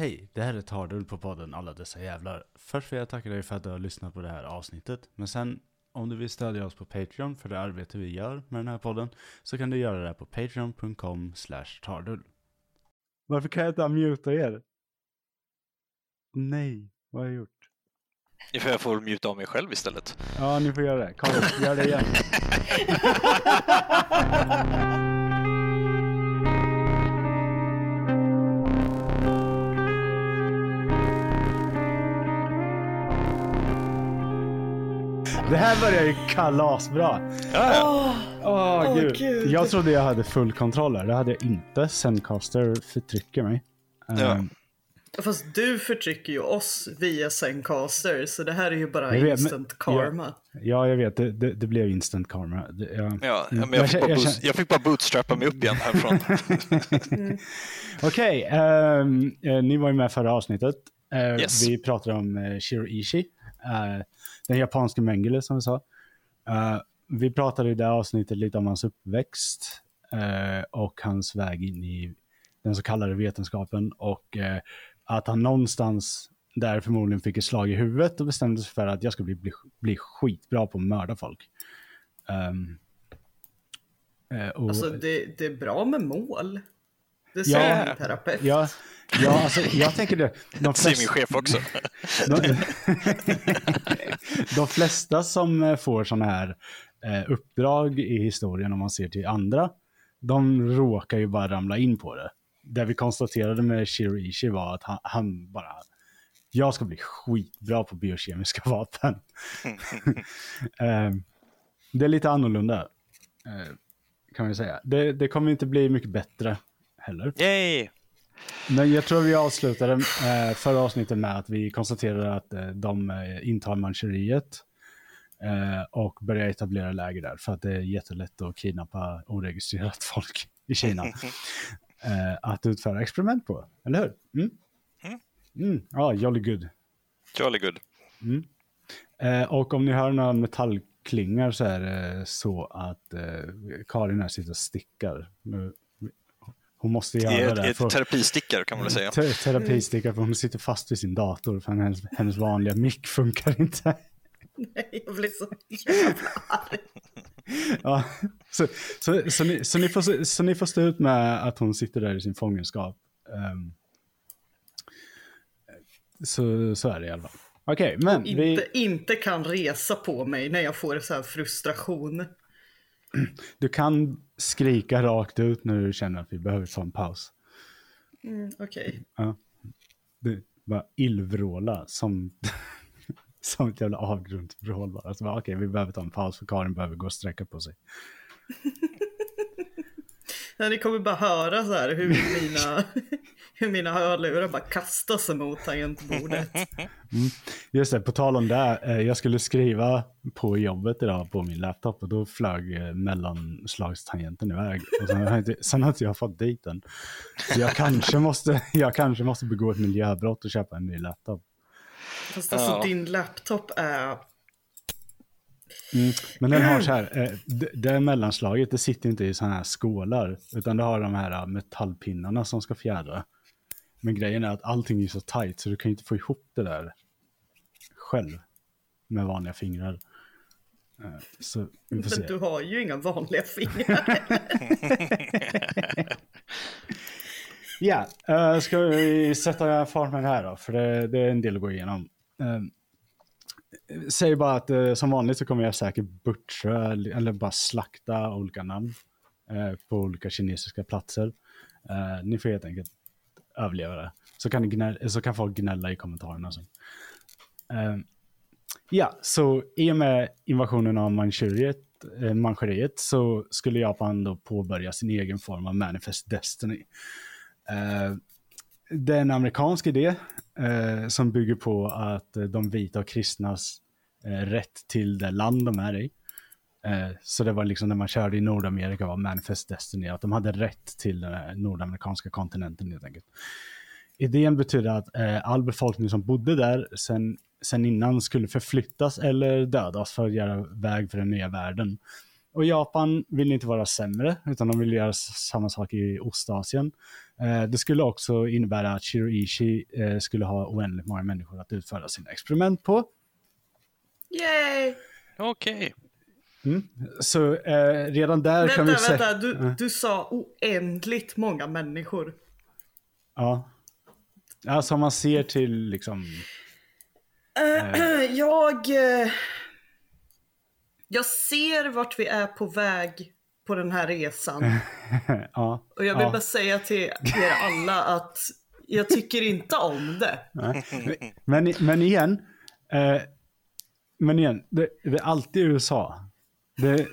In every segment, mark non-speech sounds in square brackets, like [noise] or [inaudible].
Hej, det här är Tardull på podden Alla dessa jävlar. Först vill jag tacka dig för att du har lyssnat på det här avsnittet. Men sen, om du vill stödja oss på Patreon för det arbete vi gör med den här podden, så kan du göra det på patreon.com slash tardull. Varför kan jag inte muta er? Nej, vad har jag gjort? Jag får muta av mig själv istället. Ja, ni får göra det. Kom, gör det igen. [laughs] Det här börjar ju kalasbra. Ja, Åh Åh, gud. Gud. Jag trodde jag hade full kontroll här. Det hade jag inte. Zencaster förtrycker mig. Ja. Ehm, Fast du förtrycker ju oss via Zencaster, så det här är ju bara vet, men- instant karma. ja, jag vet. Det, det, det blev instant karma. Det, jag, ja, Mm. men jag, fick Jag boost, jag fick bara bootstrappa mig upp igen härifrån. [laughs] Okej, ehm, eh, ni var ju med förra avsnittet. Eh, Yes. Vi pratade om uh, Shiro Ishii, eh, den japanske Mengele som vi sa. Uh, vi pratade i det avsnittet lite om hans uppväxt uh, och hans väg in i den så kallade vetenskapen och uh, att han någonstans där förmodligen fick ett slag i huvudet och bestämde sig för att jag ska bli, bli, bli skitbra på att mörda folk. Um, och- Alltså det, det är bra med mål. Det Ja. säger min terapeut. Ja, ja alltså, jag tänker det. De Säger min flesta, chef också. de, [laughs] de flesta som eh, får sådana här eh, uppdrag i historien, om man ser till andra, de råkar ju bara ramla in på det. Det vi konstaterade med Shirishi var att han, han bara, jag ska bli skitbra på biokemiska vapen. [laughs] eh, det är lite annorlunda, eh, kan man ju säga. Det, det kommer inte bli mycket bättre heller. Yay! Men jag tror vi avslutade eh, förra avsnittet med att vi konstaterade att eh, de eh, intar Manchuriet eh, och börjar etablera läger där för att det är jättelätt att kidnappa oregistrerat folk i Kina. [laughs] eh, att utföra experiment på, eller hur? Mm? Mm. Ja, jolly good. Jolly good. Eh, och om ni hör några metallklingar så är det så att eh, Karin här sitter och stickar. Nu- Hon måste Det göra är det. ett, för- ett terapistickare kan man väl säga. Te- terapisticka för hon sitter fast vid sin dator för hennes, hennes vanliga mick funkar inte. Nej, jag blir så jävla arg. ja, så, så, så, ni, så, ni får, så ni får stå ut med att hon sitter där i sin fångenskap. Ehm, så, så är det i alla fall. Okej, men vi, Inte, inte kan resa på mig när jag får så här frustration. Du kan skrika rakt ut när du känner att vi behöver ta en paus. Mm, Okej. Ja. Du bara illvråla som, [laughs] som ett jävla avgrundsvrål bara. Så bara, Okej, vi behöver ta en paus för Karin behöver gå och sträcka på sig. [laughs] Nej, Ni kommer bara höra så här hur mina, [laughs] hur [laughs] mina hörlurar bara kastas mot tangentbordet. [laughs] Just det, på tal om det, eh, jag skulle skriva på jobbet idag på min laptop och då flög eh, mellanslagstangenten iväg. Och sen, har jag inte, sen har inte jag fått dit den. Så jag kanske måste, [laughs] jag kanske måste begå ett miljöbrott och köpa en ny laptop. Fast alltså Ja. din laptop är... Mm. Men den har så här, [clears throat] eh, det, det mellanslaget, det sitter inte i sådana här skålar, utan det har de här metallpinnarna som ska fjädra. Men grejen är att allting är så tajt så du kan inte få ihop det där själv med vanliga fingrar. Eh, Så vi får se. Men du har ju inga vanliga fingrar. [laughs] Ja, eh, ska vi sätta fart med det här då? För det, det är en del att gå igenom. Uh, säg bara att eh, som vanligt så kommer jag säkert butcha eller bara slakta olika namn på olika kinesiska platser. Ni får helt enkelt överleva det. Så kan, gnälla, så kan folk gnälla i kommentarerna Så. Eh, ja, så i och med invasionen av Manchuriet, eh, Manchuriet så skulle Japan då påbörja sin egen form av Manifest Destiny. Uh, det är en amerikansk idé uh, som bygger på att eh, de vita och kristnas eh, rätt till det land de är i. Eh, så det var liksom när man körde i Nordamerika var Manifest Destiny, att de hade rätt till den här nordamerikanska kontinenten helt enkelt. Idén betyder att eh, all befolkning som bodde där sen, sen innan skulle förflyttas eller dödas för att göra väg för den nya världen. Och Japan vill inte vara sämre, utan de vill göra samma sak i Ostasien. Eh, det skulle också innebära att Shiroishi eh, skulle ha oändligt många människor att utföra sina experiment på. Yay! Okej. Så eh, redan där kan vi Vänta, se... vänta. Du, du sa oändligt många människor. Ja. Alltså man ser till liksom... [clears throat] Jag... eh, Jag ser vart vi är på väg på den här resan. [laughs] ja. Och jag vill ja. bara säga till er alla att jag tycker inte om det. Men, men igen, eh, men igen, det, det är alltid USA. Det,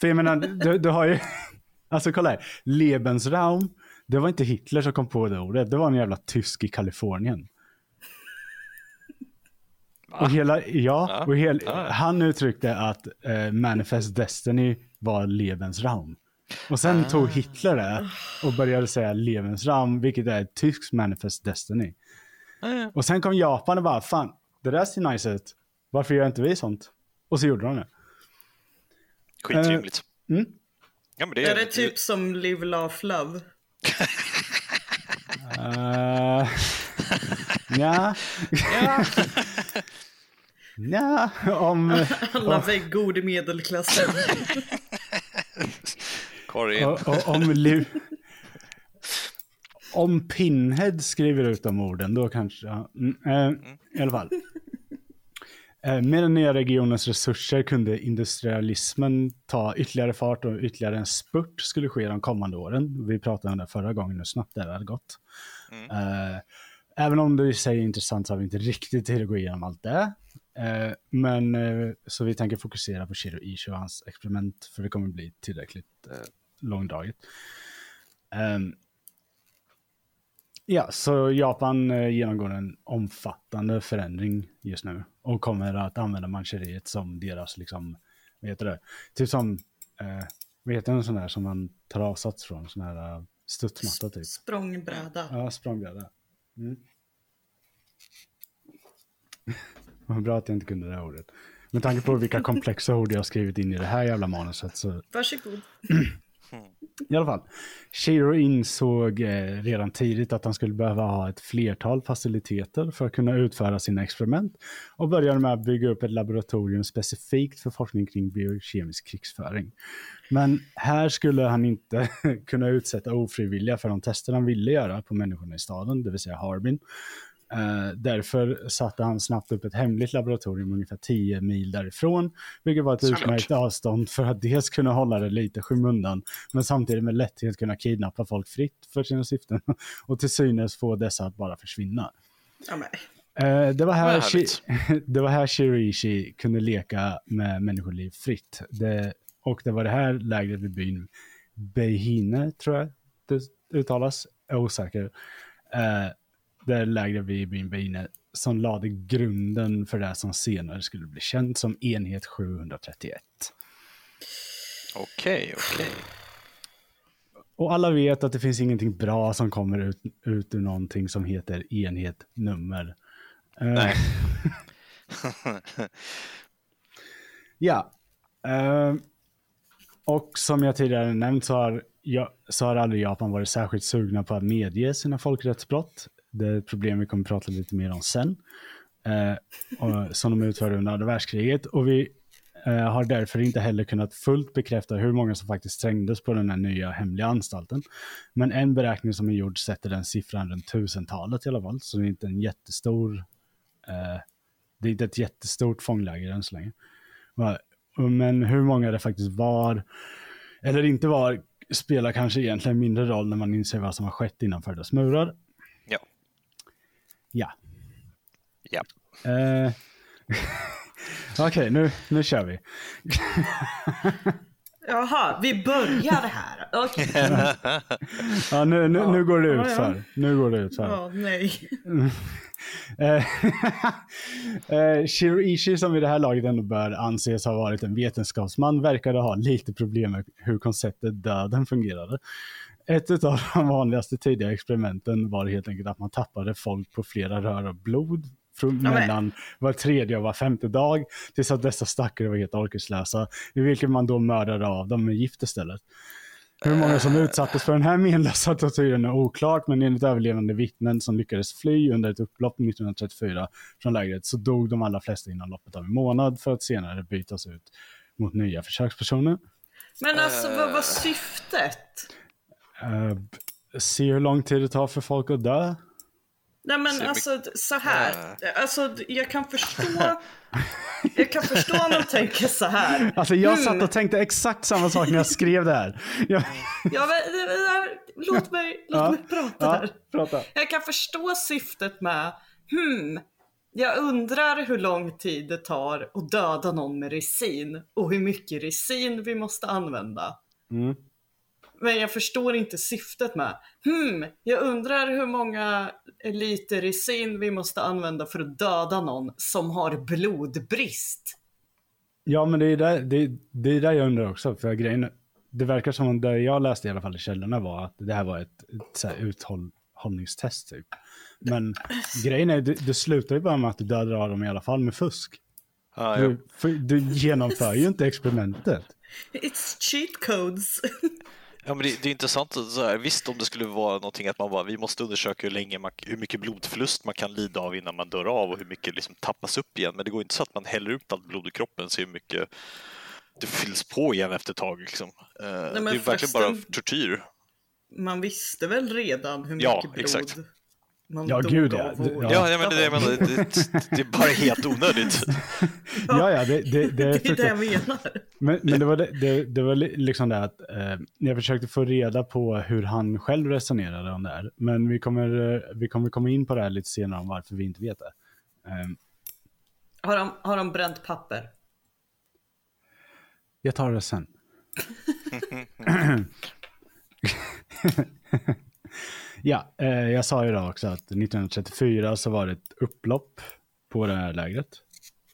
för jag menar, du, du har ju, [laughs] alltså kolla här, Lebensraum, det var inte Hitler som kom på det ordet, det var en jävla tysk i Kalifornien. Och hela, ja, Ja, och hel, ja. han uttryckte att eh, Manifest Destiny var Lebensraum. Och sen tog Hitler det och började säga Lebensraum, vilket är tyskt Manifest Destiny. Eh, Och sen kom Japan och bara, fan, det där ser nice ut. Varför gör inte vi sånt? Och så gjorde de det. Skitrimligt. Mm. Ja, men det Är det typ som Live, Laugh, Love? Uh, ja. ja, om, Alla väggord i medelklassen. Karin. om, Liv, om Pinhead skriver ut de orden, då kanske... Ja, mm, eh, I alla fall. Eh, Med den nya regionens resurser kunde industrialismen ta ytterligare fart och ytterligare en spurt skulle ske de kommande åren. Vi pratade om det förra gången, hur snabbt det hade gått. Eh, Även om det i sig är intressant så har vi inte riktigt tid att gå igenom allt det. Eh, Men så vi tänker fokusera på Shiro Ishi och hans experiment för det kommer bli tillräckligt långdraget. Ehm, Ja, så Japan eh, genomgår en omfattande förändring just nu och kommer att använda mancheriet som deras, liksom, vad heter det? Typ som, eh, vad heter en sån där som man tar avsats från, sån här uh, studsmatta typ. Språngbräda. Ja, språngbräda. Mm. [laughs] Vad bra att jag inte kunde det här ordet. Med tanke på vilka komplexa ord jag har skrivit in i det här jävla manuset så Varsågod. [clears throat] i alla fall. Shiro insåg eh, redan tidigt att han skulle behöva ha ett flertal faciliteter för att kunna utföra sina experiment och började med att bygga upp ett laboratorium specifikt för forskning kring biokemisk krigsföring. Men här skulle han inte [laughs] kunna utsätta ofrivilliga för de tester han ville göra på människorna i staden, det vill säga Harbin. Eh, därför satte han snabbt upp ett hemligt laboratorium ungefär 10 mil därifrån, vilket var ett Såklart. utmärkt avstånd för att dels kunna hålla det lite skymundan, men samtidigt med lätthet kunna kidnappa folk fritt för sina syften [laughs] och till synes få dessa att bara försvinna. Ja. Eh, det, var här Shi- [laughs] det var här Shirishi kunde leka med människoliv fritt. Det, och det var det här lägret vid byn Beihine, tror jag det uttalas. Jag är osäker. Eh, det lägret vid byn Beihine som lade grunden för det som senare skulle bli känt som enhet 731. Okej, okej. Och alla vet att det finns ingenting bra som kommer ut, ut ur någonting som heter enhet nummer. Eh, Nej. [laughs] Ja. Eh, och som jag tidigare nämnt så har, så har aldrig Japan varit särskilt sugna på att medge sina folkrättsbrott. Det är ett problem vi kommer prata lite mer om sen. Eh, och, som de utförde under andra världskriget. Och vi eh, har därför inte heller kunnat fullt bekräfta hur många som faktiskt trängdes på den här nya hemliga anstalten. Men en beräkning som är gjord sätter den siffran runt tusentalet i alla fall. Så det är inte en jättestor eh, det är inte ett jättestort fångläger än så länge. Men hur många det faktiskt var, eller inte var, spelar kanske egentligen mindre roll när man inser vad som har skett innanför dess murar. Ja. Ja. Eh, [laughs] Okej, nu, nu kör vi. [laughs] Jaha, vi börjar här. Okej. [laughs] Ja, nu, nu, nu går det ja. utför. Nu går det utför. Ja, nej. Eh, eh, Shiriishi som vid det här laget ändå bör anses ha varit en vetenskapsman verkade ha lite problem med hur konceptet döden fungerade. Ett av [laughs] de vanligaste tidiga experimenten var helt enkelt att man tappade folk på flera rör av blod från mellan var tredje och var femte dag tills att dessa stackare var helt orkeslösa, i vilket man då mördade av dem med gift istället. Hur många som utsattes för den här menlösa tortyren är oklart, men enligt överlevande vittnen som lyckades fly under ett upplopp 1934 från lägret så dog de allra flesta inom loppet av en månad för att senare bytas ut mot nya försökspersoner. Men alltså vad var syftet? Uh, se hur lång tid det tar för folk att dö. Nej men Så alltså så här. Alltså jag kan förstå. jag kan förstå om de tänker så här. Alltså jag Hmm. satt och tänkte exakt samma sak när jag skrev det här. Jag, Ja, men, eh, låt mig, låt Ja, mig prata ja, där. prata. Jag kan förstå syftet med, hmm, jag undrar hur lång tid det tar att döda någon med resin och hur mycket resin vi måste använda. Mm. Men jag förstår inte syftet med, hmm, jag undrar hur många liter resin vi måste använda för att döda någon som har blodbrist. Ja, men det är där, det, det är där jag undrar också. För grejen, det verkar som att det jag läste i alla fall i källorna var att det här var ett, ett så här uthållningstest typ. Men grejen är, det, det slutar ju bara med att du dödar av dem i alla fall med fusk. Ja. Du, för, du genomför ju inte experimentet. It's cheat codes. [laughs] ja men det, det är intressant. Så här, visst, om det skulle vara någonting att man bara, vi måste undersöka hur, länge man, hur mycket blodförlust man kan lida av innan man dör av och hur mycket liksom tappas upp igen. Men det går inte så att man häller ut allt blod i kroppen så hur mycket det fylls på igen efter ett tag. Liksom. Eh, det är verkligen bara tortyr. Man visste väl redan hur Ja, mycket blod exakt. Man Ja, dog gud, ja. ja. Ja, men det, är det, det, det är bara helt onödigt. [laughs] Ja, ja, det, det, det, [laughs] Det är det jag menar. Men, men det var, det, det, var li- liksom det att eh, jag försökte få reda på hur han själv resonerade om det här. Men vi kommer, eh, vi kommer komma in på det här lite senare om varför vi inte vet det. Eh, Har de, har de bränt papper? jag tar det sen. [laughs] ja, eh, jag sa ju då också att 1934 så var det ett upplopp på det här lägret.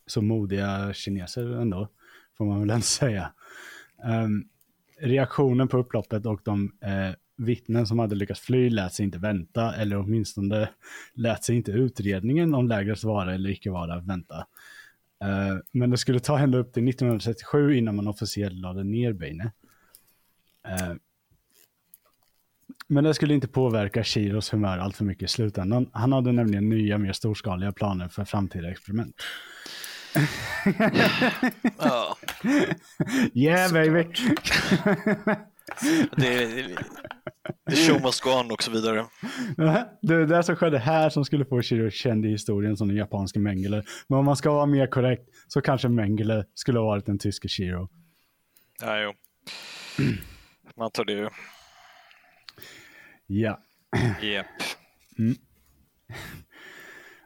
Så modiga kineser ändå, får man väl ändå säga. Um, reaktionen på upploppet och de eh, vittnen som hade lyckats fly lät sig inte vänta, eller åtminstone lät sig inte utredningen om lägrets vara eller icke vara vänta. Uh, men det skulle ta ända upp till 1937 innan man officiellt lade ner Beine. Uh, ehm, men det skulle inte påverka Chiros humör allt för mycket i slutändan. Han hade nämligen nya, mer storskaliga planer för framtida experiment. Ja, [laughs] Yeah baby! det, det, show must go on och så vidare. det är det som skedde här som skulle få Shiro känd i historien som den japanska Mengele. Men om man ska vara mer korrekt så kanske Mengele skulle ha varit den tyske Shiro. Ja, jo. Man tar det ju. Ja. Yep.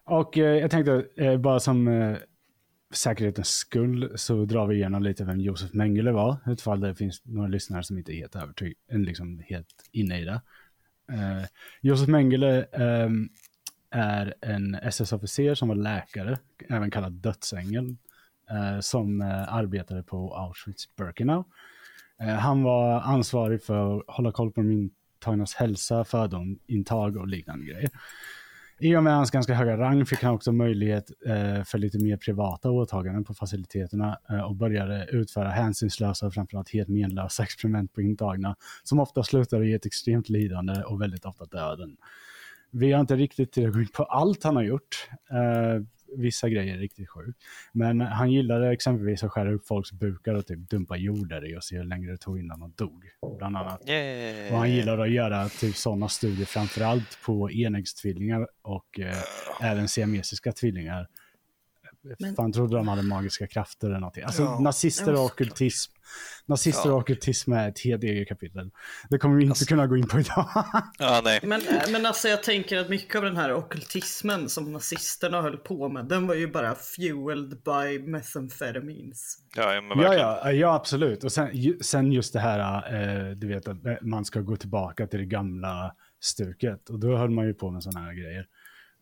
Och eh, jag tänkte eh, bara som eh, säkerhetens skull så drar vi igenom lite vem Josef Mengele var. Utifall det finns några lyssnare som inte är helt övertygade, liksom helt inne i det. Eh, Josef Mengele ehm, är en SS-officer som var läkare, även kallad dödsängel, eh, som eh, arbetade på Auschwitz-Birkenau. Eh, han var ansvarig för att hålla koll på de Tagnas hälsa, födointag och liknande grejer. I och med hans ganska höga rang fick han också möjlighet eh, för lite mer privata åtaganden på faciliteterna eh, och började utföra hänsynslösa och framförallt helt menlösa [laughs] experiment på intagna som ofta slutade i ett extremt lidande och väldigt ofta döden. Vi har inte riktigt tid att gå in på allt han har gjort. Eh, vissa grejer är riktigt sjukt. Men han gillade exempelvis att skära upp folks bukar och typ dumpa jord i och se hur länge det tog innan de dog. Bland annat. Yeah. Och han gillade att göra typ sådana studier framförallt på enäggstvillingar och eh, även siamesiska tvillingar. Men- För han trodde de hade magiska krafter eller någonting. Alltså Ja. nazister och Ja, ockultism. Nazister Ja. och ockultism är ett helt eget kapitel. Det kommer vi inte Alltså- kunna gå in på idag. [laughs] Ja, nej. Men, men alltså jag tänker att mycket av den här ockultismen som nazisterna höll på med, den var ju bara fueled by methamphetamines. Ja, ja, ja, ja, ja, absolut. Och sen, ju- sen just det här, eh, du vet att man ska gå tillbaka till det gamla stuket. Och då höll man ju på med sådana här grejer.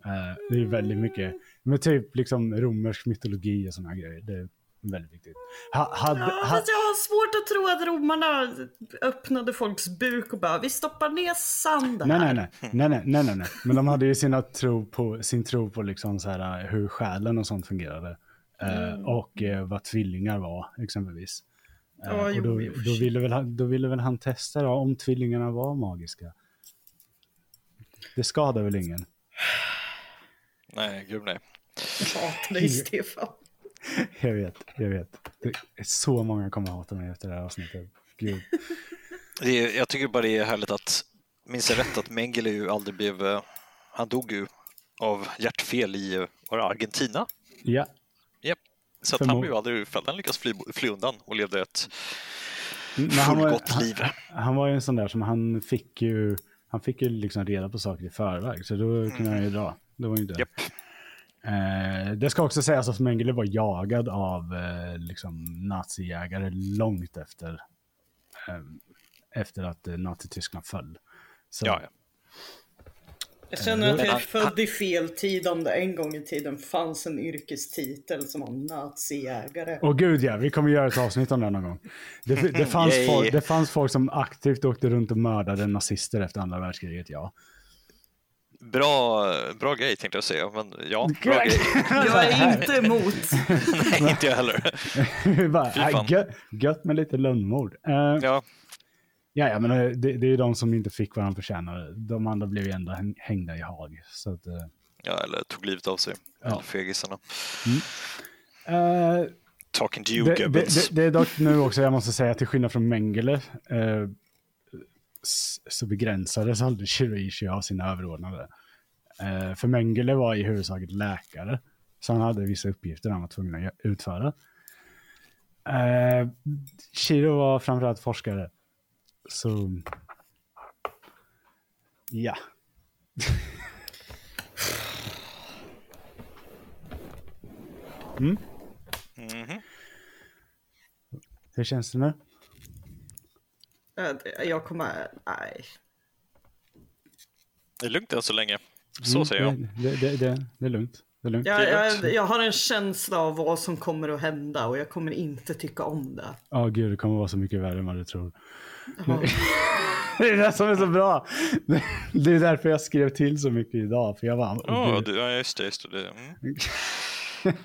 Eh, det är ju väldigt mycket, men typ liksom romersk mytologi och sådana här grejer. Det är väldigt viktigt. Ha, hade, Ja, ha, fast jag har svårt att tro att romarna öppnade folks buk och bara vi stoppar ner sand här. nej, nej, nej, nej, nej, nej, nej, nej. Men de hade ju sina tro på, sin tro på liksom så här, hur själen och sånt fungerade. Eh, Och eh, vad tvillingar var, exempelvis. Ja, Eh, och då, i och då, sig. ville väl han, då ville väl han testa då, om tvillingarna var magiska. Det skadar väl ingen? Nej, gud nej. Jag hatar dig Stefan. Jag vet, jag vet. Det är så många kommer hata mig efter det här avsnittet. Gud. Det är, jag tycker bara det är härligt att, minns jag rätt, att Mengele ju aldrig blev, eh, han dog ju av hjärtfel i, var det Argentina? Ja, Japp. Så han blev ju aldrig fälld, han lyckades fly, fly undan och levde ett han fullgott han, liv. han var ju en sån där som han fick ju, han fick ju liksom reda på saker i förväg. Så då kunde han ju dra. Det var ju inte. Japp. Eh, det ska också sägas att Mengele var jagad av eh, liksom nazijägare långt efter, eh, efter att eh, Nazityskland föll. Så, Ja, ja. Jag känner att Men jag är född i fel tid om det en gång i tiden fanns en yrkestitel som var nazijägare. Och gud ja, vi kommer göra ett avsnitt om det någon gång. Det, det, [laughs] fanns folk, det fanns folk som aktivt åkte runt och mördade nazister efter andra världskriget, ja. Bra, bra grej tänkte jag säga, men ja, bra grej. Jag är inte emot. [laughs] Nej, inte jag heller. [laughs] Bara, gött, gött med lite lönnmord. Uh, ja. Ja, ja, men eh, det, det är ju de som inte fick vad de förtjänade. De andra blev ju ändå häng- hängda i Haag. Så att, eh, ja, eller tog livet av sig. Ja. Eller fegisarna. eh, Talking to you, det, det, det, det är dock nu också, jag måste säga, till skillnad från Mengele, så begränsades aldrig Shiraishi av sina överordnade. Eh, för Mengele var i huvudsak läkare, så han hade vissa uppgifter han var tvungen att utföra. Eh, Shiro var framförallt forskare. Så... Ja. [laughs] mm. Mhm. Hur känns det nu? Äh, Jag kommer, nej. Det är lugnt än så länge. Så Mm, säger jag. Det, det, det, det är lugnt. Det är lugnt. Jag, jag, jag har en känsla av vad som kommer att hända och jag kommer inte tycka om det. Ja, gud, det kommer vara så mycket värre än vad du tror. Ja. [laughs] Det är det som är så bra. Det är därför jag skrev till så mycket idag. För jag var, Ja, du, ja just det. Just det. Mm. [laughs]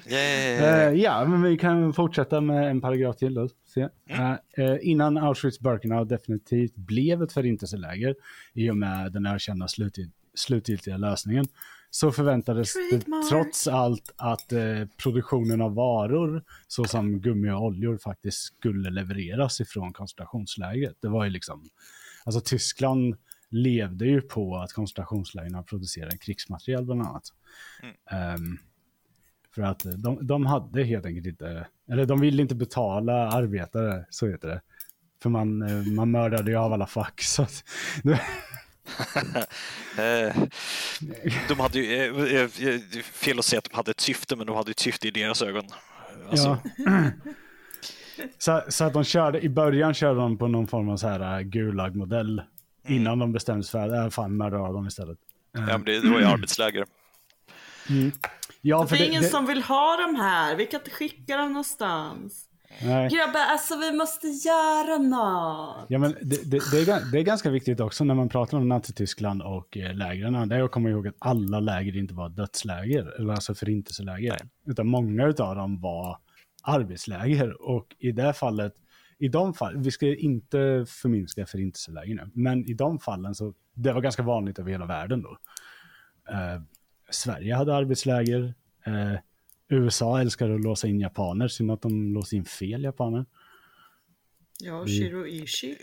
Yeah. Ja, men vi kan fortsätta med en paragraf till då. Se. Mm. Eh, eh, innan Auschwitz-Birkenau definitivt blev ett förintelseläger i och med den erkända slutgil- slutgiltiga lösningen så förväntades det Trademark. trots allt att eh, produktionen av varor såsom gummi och oljor faktiskt skulle levereras ifrån koncentrationslägret. Det var ju liksom, alltså Tyskland levde ju på att koncentrationslägren producerade krigsmateriel bland annat. Ehm, för att de, de hade helt enkelt inte, eller de ville inte betala arbetare, så heter det. För man, eh, man mördade ju av alla fack. [laughs] Så att, [laughs] Eh, de hade ju, eh, eh, eh, fel att säga att de hade ett syfte, men de hade ett syfte i deras ögon. Alltså, ja. [clears throat] så, så att de körde, i början körde de på någon form av så här Gulag-modell. Innan de bestämde sig för att, äh, fan mörda av dem istället. ja, men det, det var ju [clears throat] arbetsläger. Ja, Det är ingen som vill ha dem här. Vi kan inte skicka dem någonstans. Nej. Grabbar, alltså vi måste göra något. Ja, men det, det, det, är, det är ganska viktigt också när man pratar om Nazityskland och eh, lägren. Det är att komma ihåg att alla läger inte var dödsläger, eller alltså förintelseläger. Utan många av dem var arbetsläger. Och i det fallet, i de fall, vi ska inte förminska förintelseläger nu, men i de fallen så, det var ganska vanligt över hela världen då. Eh, Sverige hade arbetsläger. Eh, USA älskade att låsa in japaner, synd att de låste in fel japaner. Ja, Shiroishi.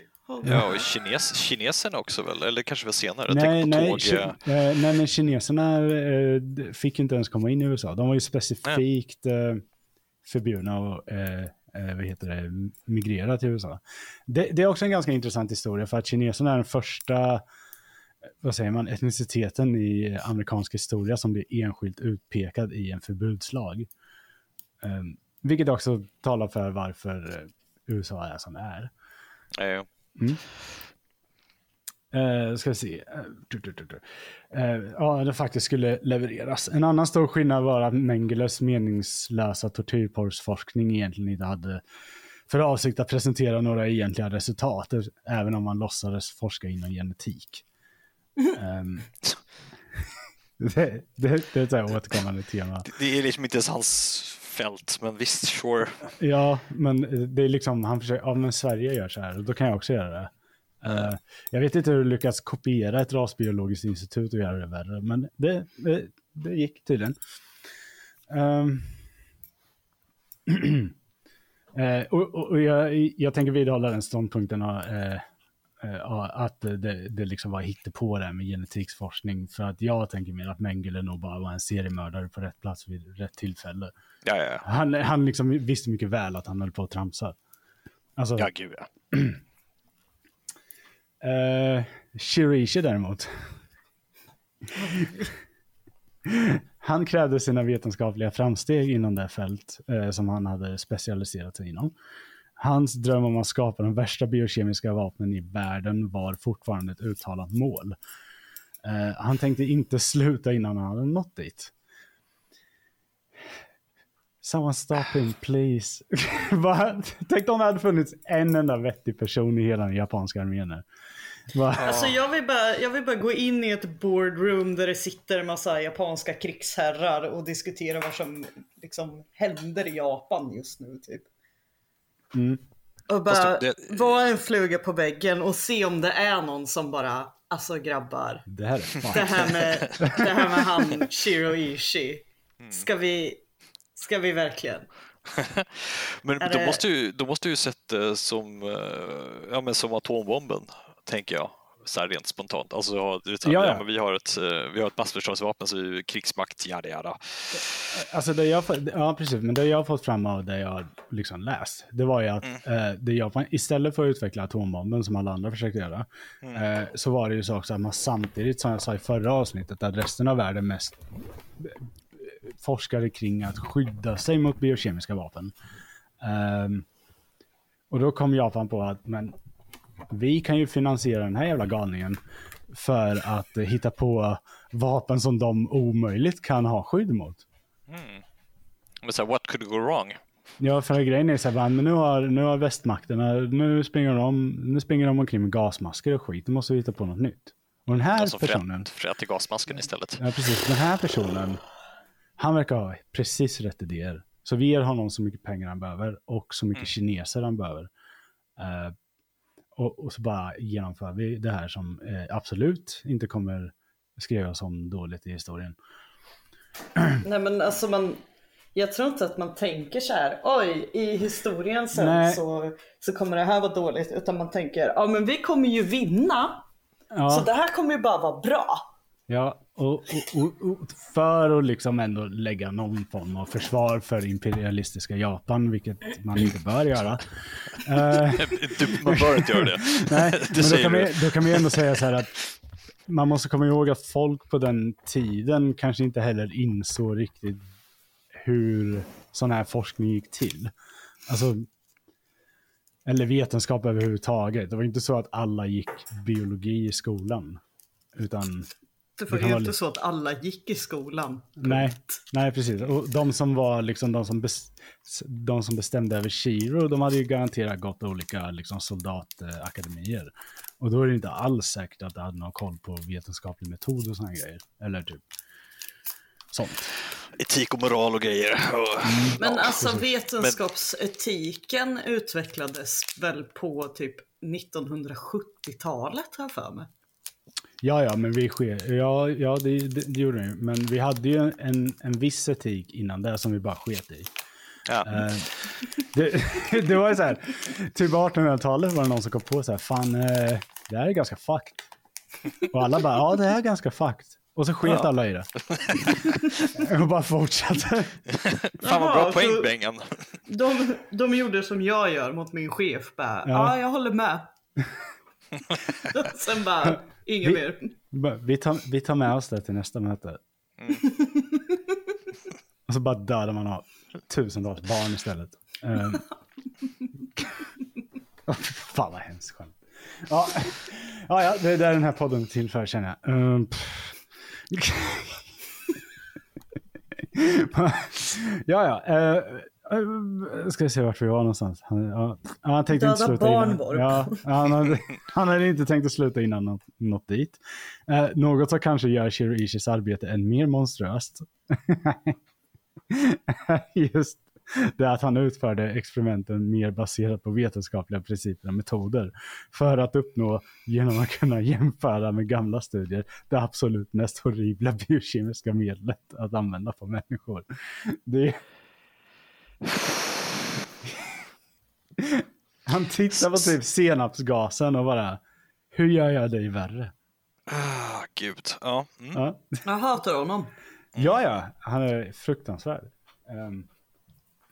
Ja, och kines, kineserna också väl? Eller kanske väl senare? Jag Nej, nej, tåg. eh, nej, men kineserna eh, fick inte ens komma in i USA. De var ju specifikt eh, förbjudna att eh, eh, vad heter det, migrera till USA. Det, det är också en ganska intressant historia för att kineserna är den första eh, vad säger man, etniciteten i amerikansk historia som blir enskilt utpekad i en förbudslag. Eh, vilket också talar för varför eh, USA är som det är. eh, Uh, ska vi se. Du. Eh, ja, det faktiskt skulle levereras. En annan stor skillnad var att Mengeles meningslösa tortyrporrsforskning egentligen inte hade för avsikt att presentera några egentliga resultat, även om man låtsades forska inom genetik. Ehm, [laughs] det, det, det är ett så här återkommande tema. det är liksom inte ens hans fält, men visst, sure. Ja, men det är liksom, han försöker, ja men Sverige gör så här, då kan jag också göra det. Uh, jag vet inte hur du lyckas kopiera ett rasbiologiskt institut och göra det värre, men det, det, det gick tydligen. [clears throat] Um, uh, och, och jag, jag tänker vidhålla den ståndpunkten uh, att det, det liksom var på det med genetiksforskning. För att jag tänker mer att Mengele nog bara var en seriemördare på rätt plats vid rätt tillfälle. Ja, ja, ja. Han, han liksom visste mycket väl att han höll på att tramsa. Alltså, ja, gud ja. Uh, [clears throat] Shirishi däremot. [laughs] han krävde sina vetenskapliga framsteg inom det fält uh, som han hade specialiserat sig inom. Hans dröm om att skapa de värsta biokemiska vapnen i världen var fortfarande ett uttalat mål. Uh, han tänkte inte sluta innan han hade nått dit. Someone stop him please. [laughs] Tänk om det hade funnits en enda vettig person i hela den japanska armén. Alltså jag vill, bara, jag vill bara gå in i ett boardroom där det sitter en massa japanska krigsherrar och diskutera vad som liksom händer i Japan just nu. Typ. Mm. Och bara det... vara en fluga på väggen och se om det är någon som bara, alltså grabbar. Det här, är det här med, [laughs] det här med han Shiro Ishii. Mm. Ska vi, ska vi verkligen? [laughs] men då, måste ju, då måste ju sett det som, eh, ja, men som atombomben tänker jag. Så här rent spontant. Alltså, utan, ja, ja. Ja, vi, har ett, eh, vi har ett massförståndsvapen, så vi, krigsmakt, jada jada. Alltså det jag, ja, precis, men det jag har fått fram av det jag liksom läst, det var ju att mm. eh, det Japan, istället för att utveckla atombomben som alla andra försökte göra, mm. eh, så var det ju så också att man samtidigt, som jag sa i förra avsnittet, att resten av världen mest eh, forskade kring att skydda sig mot biokemiska vapen. Um, och då kom Japan på att men vi kan ju finansiera den här jävla galningen för att eh, hitta på vapen som de omöjligt kan ha skydd mot. Mm. Men så what could go wrong? Ja, för grejen är så här, men nu har, nu har västmakterna, nu springer, de, nu springer de omkring med gasmasker och skit, då måste vi hitta på något nytt. Och den här alltså, personen... Frät till gasmasken istället. Ja, precis. Den här personen, han verkar ha precis rätt idéer. Så vi ger honom så mycket pengar han behöver och så mycket mm. kineser han behöver. Uh, och, och, så bara genomför vi det här som eh, absolut inte kommer skrivas om dåligt i historien. [clears throat] Nej men alltså man, jag tror inte att man tänker så här, oj i historien sen så, så kommer det här vara dåligt. Utan man tänker, ja men vi kommer ju vinna. Ja. Så det här kommer ju bara vara bra. Ja, och, och, och, för att liksom ändå lägga någon form av försvar för imperialistiska Japan, vilket man inte bör göra. [laughs] man bör inte göra det. [laughs] Nej, [laughs] det men då kan, vi, då kan vi ändå säga så här att man måste komma ihåg att folk på den tiden kanske inte heller insåg riktigt hur sån här forskning gick till. Alltså, eller vetenskap överhuvudtaget. Det var inte så att alla gick biologi i skolan. Utan det var ju inte så att alla gick i skolan. Nej, nej, precis. Och de som var liksom de som, de som bestämde över Shiro, de hade ju garanterat gått olika liksom, soldatakademier. Och då är det inte alls säkert att de hade någon koll på vetenskaplig metod och sådana grejer. Eller typ sånt. Etik och moral och grejer. Mm. Men ja, alltså precis. vetenskapsetiken Men... utvecklades väl på typ 1970-talet har jag för mig. Ja, ja, men vi sker, ja, ja det, det, det gjorde det Men vi hade ju en, en viss etik innan det som vi bara sket i. Ja. Uh, det, [laughs] det var så här, typ 1800-talet var det någon som kom på så här, fan, uh, det här är ganska fucked. Och alla bara, ja det här är ganska fucked. Och så sket ja. alla i det. [laughs] och bara fortsatte. Fan vad bra poäng Bengan. De, de gjorde som jag gör mot min chef. Bara, ja. ja, jag håller med. [laughs] Sen bara, inget mer. Vi tar, vi tar med oss det till nästa möte. Mm. Och så bara dödar man av tusentals barn istället. [laughs] Um, fan vad hemskt skönt. Ja, ja, ja, det är det den här podden till för känner jag. Um, [laughs] ja, ja. Uh, ska vi se vart vi var någonstans. Han, ja, han tänkte Döda inte sluta barn innan. Ja, han, hade, [laughs] han hade inte tänkt att sluta innan något, något dit. Uh, något som kanske gör Shiro Ishis arbete än mer monströst. [laughs] Just det att han utförde experimenten mer baserat på vetenskapliga principer och metoder för att uppnå genom att kunna jämföra med gamla studier det absolut mest horribla biokemiska medlet att använda på människor. Det... [laughs] Han tittar på typ senapsgasen och bara, hur gör jag dig värre? Ah, gud. Ja. Mm. Ja. Jag hatar honom. Ja, ja, han är fruktansvärd. Um,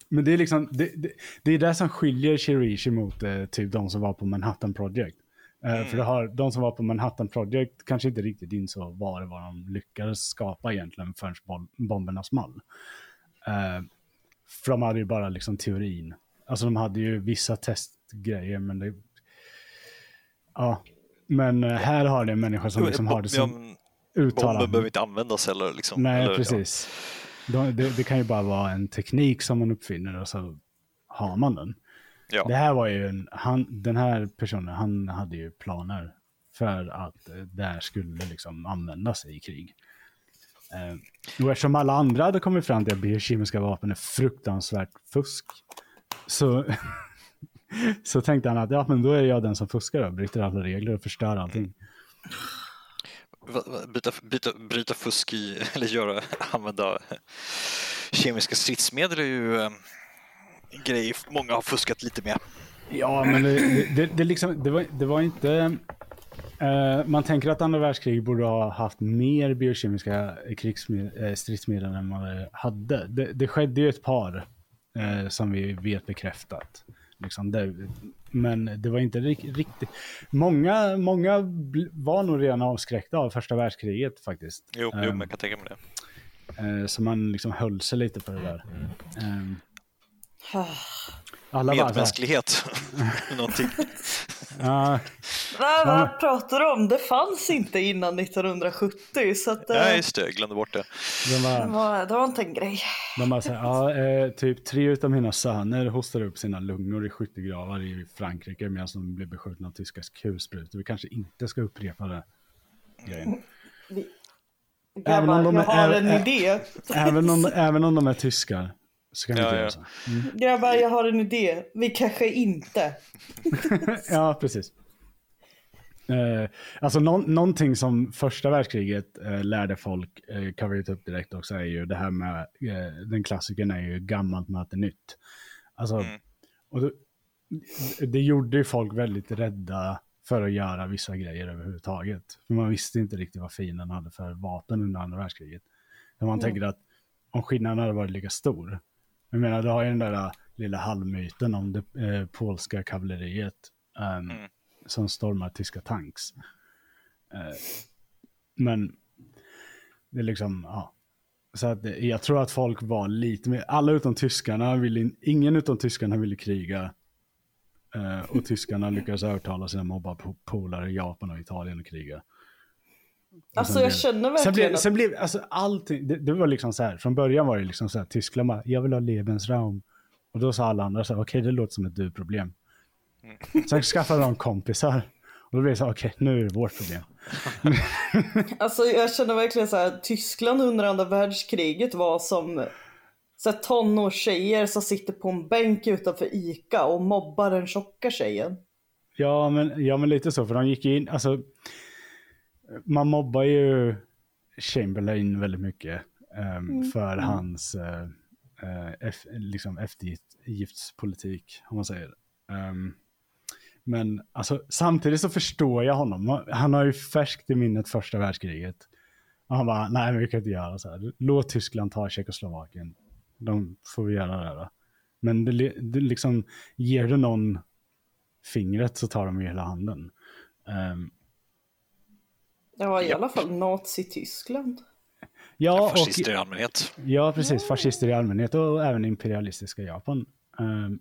men det är liksom, det, det, det är det som skiljer Shirishi mot uh, typ de som var på Manhattan Project. Uh, Mm. För det har, de som var på Manhattan Project kanske inte riktigt insåg vad det var de lyckades skapa egentligen förrän bom- bomberna small. Uh, för de hade ju bara liksom teorin. Alltså de hade ju vissa testgrejer men det... Ja. Men uh, här har det en människa som liksom har det Ja, som uttalande. Bomben behöver inte användas heller. Liksom. Nej, Eller, precis. De, det, det kan ju bara vara en teknik som man uppfinner och så har man den. Ja. Det här var ju en, han, den här personen, han hade ju planer för att eh, det här skulle liksom användas i krig. Eh, och eftersom alla andra hade kommit fram till att biokemiska vapen är fruktansvärt fusk, så, [laughs] så tänkte han att ja, men då är jag den som fuskar och bryter alla regler och förstör allting. Byta, byta, bryta fusk i, [laughs] eller göra, använda kemiska stridsmedel är ju eh, en grej många har fuskat lite med. Ja, men det, det, det, liksom, det, var, det var inte... eh, man tänker att andra världskrig borde ha haft mer biokemiska eh, stridsmedel än det hade. Det, det skedde ju ett par eh, som vi vet bekräftat. Liksom det, men det var inte rik, riktigt... Många, många var nog redan avskräckta av första världskriget faktiskt. Jo, jo Ehm, men jag kan tänka mig det. eh, så man liksom höll sig lite på det där. Ehm, Ah. alla Medmänsklighet. [laughs] Någonting. Ja, Nej, vad pratar du om? Det fanns inte innan 1970 så att, eh, Ja, just det, jag glömde bort det. de bara, det, var, det var inte en grej. De bara säger, ja, eh, typ tre av mina söner hostar upp sina lungor i skyttegravar i Frankrike medan de blir beskjutna av tyska kulsprutor. Vi kanske inte ska upprepa det. Grejen. Även om Grabbar, de jag är- har ä- en idé. Även om, även om de är tyskar så kan vi Ja, inte ja. göra så. Grabbar, jag har en idé. Vi kanske inte. [laughs] Ja, precis. Eh, alltså någon, någonting som första världskriget eh, lärde folk, eh, kan vi ta upp direkt också, är ju det här med, eh, den klassiken är ju gammalt möter nytt. Alltså, Mm. och det, det gjorde ju folk väldigt rädda för att göra vissa grejer överhuvudtaget. För man visste inte riktigt vad fienden hade för vapen under andra världskriget. Så man tänker att om skillnaden hade varit lika stor. Jag menar, du har ju den där äh, lilla halvmyten om det eh, polska kavalleriet ehm, Mm. som stormar tyska tanks. Eh, men det är liksom, ja. Så att jag tror att folk var lite mer, alla utom tyskarna ville, ingen utom tyskarna ville kriga. Eh, och tyskarna lyckades övertala sina mobbapolare i Japan och Italien att kriga. Alltså sen jag blev- känner Sen verkligen blev, att... sen blev alltså allting, det, det var liksom så här, från början var det liksom så här, Tyskland bara, jag vill ha Lebensraum. Och då sa alla andra så här, okej det låter som ett du-problem. Sen skaffade de kompisar. Och då blev det så här, okej nu är det vårt problem. [laughs] Alltså jag känner verkligen så här, Tyskland under andra världskriget var som så här, tonårstjejer som sitter på en bänk utanför ICA och mobbar den tjocka tjejen. Ja men, ja, men lite så, för de gick in, alltså, man mobbar ju Chamberlain väldigt mycket ehm, för hans eh, eh, eff, liksom eftergiftspolitik, om man säger. Ehm, men alltså, samtidigt så förstår jag honom. Han har ju färskt i minnet första världskriget. Och han bara, nej men vi kan inte göra så här. Låt Tyskland ta Tjeckoslovakien. De får vi göra det då. Men det, det liksom, ger du någon fingret så tar de ju hela handen. Ehm, Det var i alla fall Nazi-Tyskland. ja, Fascister i och, allmänhet. ja, precis. Fascister i allmänhet och även imperialistiska Japan ehm,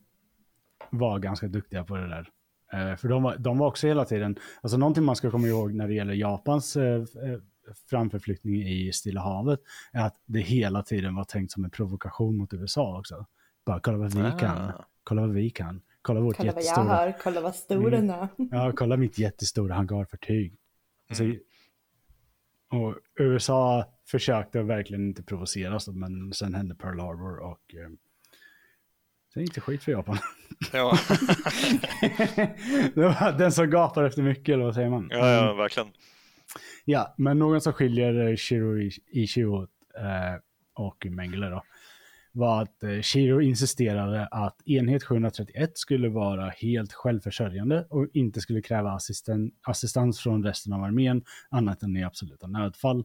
var ganska duktiga på det där. Eh, för de var, de var också hela tiden, alltså någonting man ska komma ihåg när det gäller Japans eh, eh, framförflyttning i Stilla havet är att det hela tiden var tänkt som en provokation mot USA också. Bara kolla vad vi Ah. kan, kolla vad vi kan, kolla vårt Kolla vad jag jättestora har, kolla vad stor den är. Ja, kolla mitt jättestora hangarfartyg. Alltså, Mm. Och USA försökte verkligen inte provocera, så, men sen hände Pearl Harbor och eh, Det är inte skit för Japan. Ja, [laughs] det var den som gapar efter mycket, eller vad säger man? ja, ja verkligen. Ja, men någon som skiljer eh, Shiro Ichio eh, och Mengele då, var att eh, Shiro insisterade att enhet 731 skulle vara helt självförsörjande och inte skulle kräva assisten, assistans från resten av armén annat än i absoluta nödfall.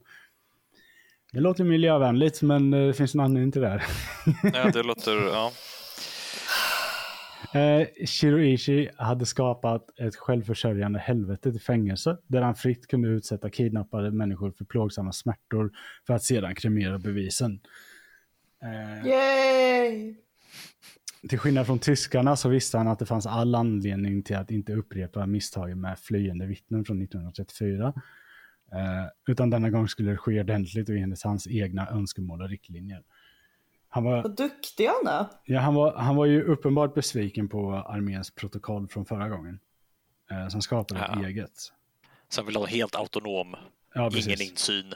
Det låter miljövänligt, men eh, det finns en anledning till det här. Ja, det låter, ja. [laughs] Eh, Shiroishi hade skapat ett självförsörjande helvete till fängelse där han fritt kunde utsätta kidnappade människor för plågsamma smärtor för att sedan kremera bevisen. Eh, Yay! till skillnad från tyskarna så visste han att det fanns all anledning till att inte upprepa misstagen med flyende vittnen från 1934. Eh, utan denna gång skulle det ske ordentligt och enligt hans egna önskemål och riktlinjer. Han var, Vad duktig han är. Ja, han var, han var ju uppenbart besviken på arméns protokoll från förra gången. Eh, som skapade ett Ja. eget. Sen vill ha helt autonom, Ja, ingen insyn,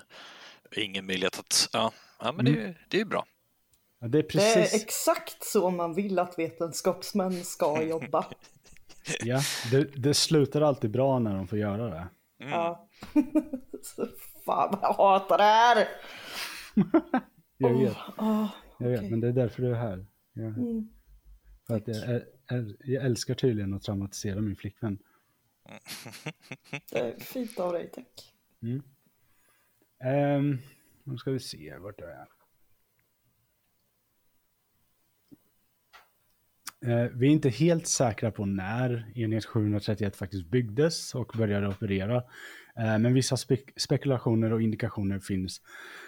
ingen möjlighet att, ja, ja men det, det är bra. Ja, det är Det precis, är exakt så man vill att vetenskapsmän ska [laughs] jobba. ja, det, det slutar alltid bra när de får göra det. Ja. [laughs] Så Fan jag hatar det här! [laughs] Jag vet, Åh, jag vet okej. men det är därför du är här. Jag, Mm. för att jag, är, är, jag älskar tydligen att traumatisera min flickvän. Det är fint av dig, tack. Um, nu ska vi se, vart är jag? Eh, Eh, vi är inte helt säkra på när enhet 731 faktiskt byggdes och började operera. Eh, men vissa spek- spekulationer och indikationer finns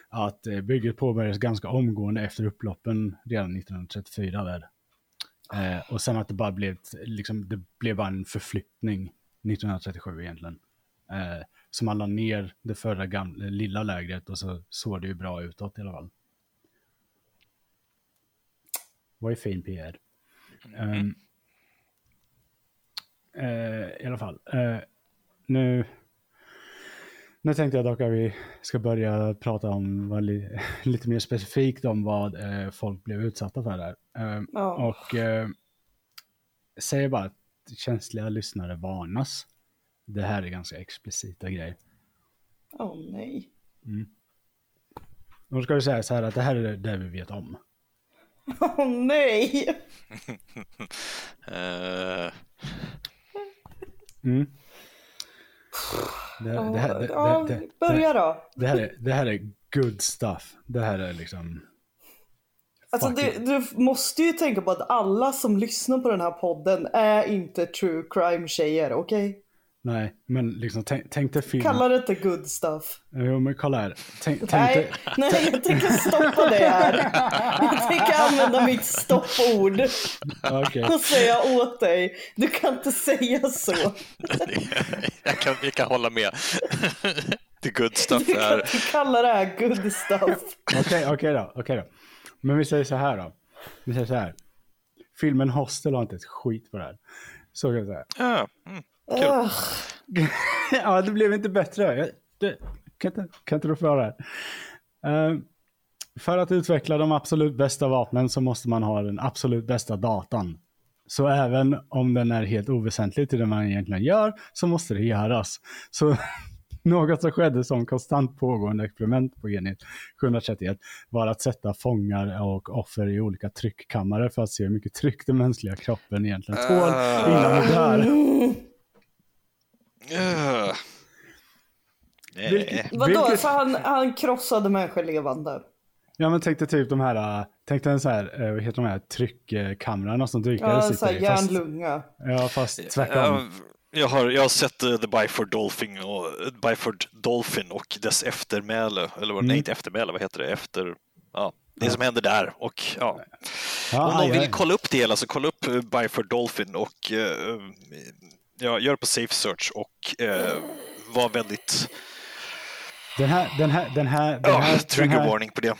att eh, bygget påbörjades ganska omgående efter upploppen redan 1934 där. Eh, och sen att det bara blev, liksom, det blev bara en förflyttning 1937 egentligen. Eh, så man la ner det förra gamla, lilla lägret och så såg det ju bra utåt i alla fall. Vad är fin PR. Eh, I alla fall. eh, nu, nu tänkte jag dock att vi ska börja prata om vad li, [laughs] lite mer specifikt om vad eh, folk blev utsatta för där. Ja. och eh, säger bara att känsliga lyssnare varnas. Det här är ganska explicita grejer. Åh nej. Då ska vi säga så här att det här är det vi vet om. Åh nej! [laughs] Eh, Mm. Det, det, här, det, Ja, det, det, börja då. det, här är, det här är good stuff. Det här är liksom... Alltså du, du måste ju tänka på att alla som lyssnar på den här podden är inte true crime tjejer, okej? Nej, men liksom tänk, tänk dig filmen. Kalla det inte good stuff. Jo, men kolla här. Tänk, tänk Nej, dig, [laughs] nej, jag tänker stoppa det här. Jag tänker använda mitt stoppord okej. och säga åt dig. Du kan inte säga så. jag, kan, jag kan hålla med. The good stuff Du kan är... inte kalla det här good stuff. Okej, okej då, okej då. Men vi säger så här då. Vi säger så här. Filmen Hostel har inte ett skit på det här. Så kan jag säga. Ja, mm. Ugh. [laughs] ja, det blev inte bättre. Jag, det, kan, inte, kan inte du få det här? Eh, för att utveckla de absolut bästa vapnen så måste man ha den absolut bästa datan. Så även om den är helt oväsentlig till det man egentligen gör så måste det göras. Så [laughs] något som skedde som konstant pågående experiment på enhet 731 var att sätta fångar och offer i olika tryckkammare för att se hur mycket tryck den mänskliga kroppen egentligen tål innan det dör. Uh. Nej. Vilket- Vadå, Vilket- så han, han krossade människor levande? Ja men tänk dig typ de här, äh, tänk dig en så här, vad heter de här tryckkamrarna som dykare Ja, sitter i. Fast, järnlunga. ja fast tvärtom. Ja, Jag har, jag har sett uh, The Byford Dolphin och, uh, Byford Dolphin och dess eftermäle, eller vad, nej inte eftermäle, vad heter det? Efter, ja, det som händer där. Och, ja. ja, Om någon ja, vill ja. kolla upp det hela så kolla upp uh, Byford Dolphin och uh, ja, gör det på Safe Search och uh, var väldigt, Den här, den här, den här, den ja, här, den trigger här, warning på det.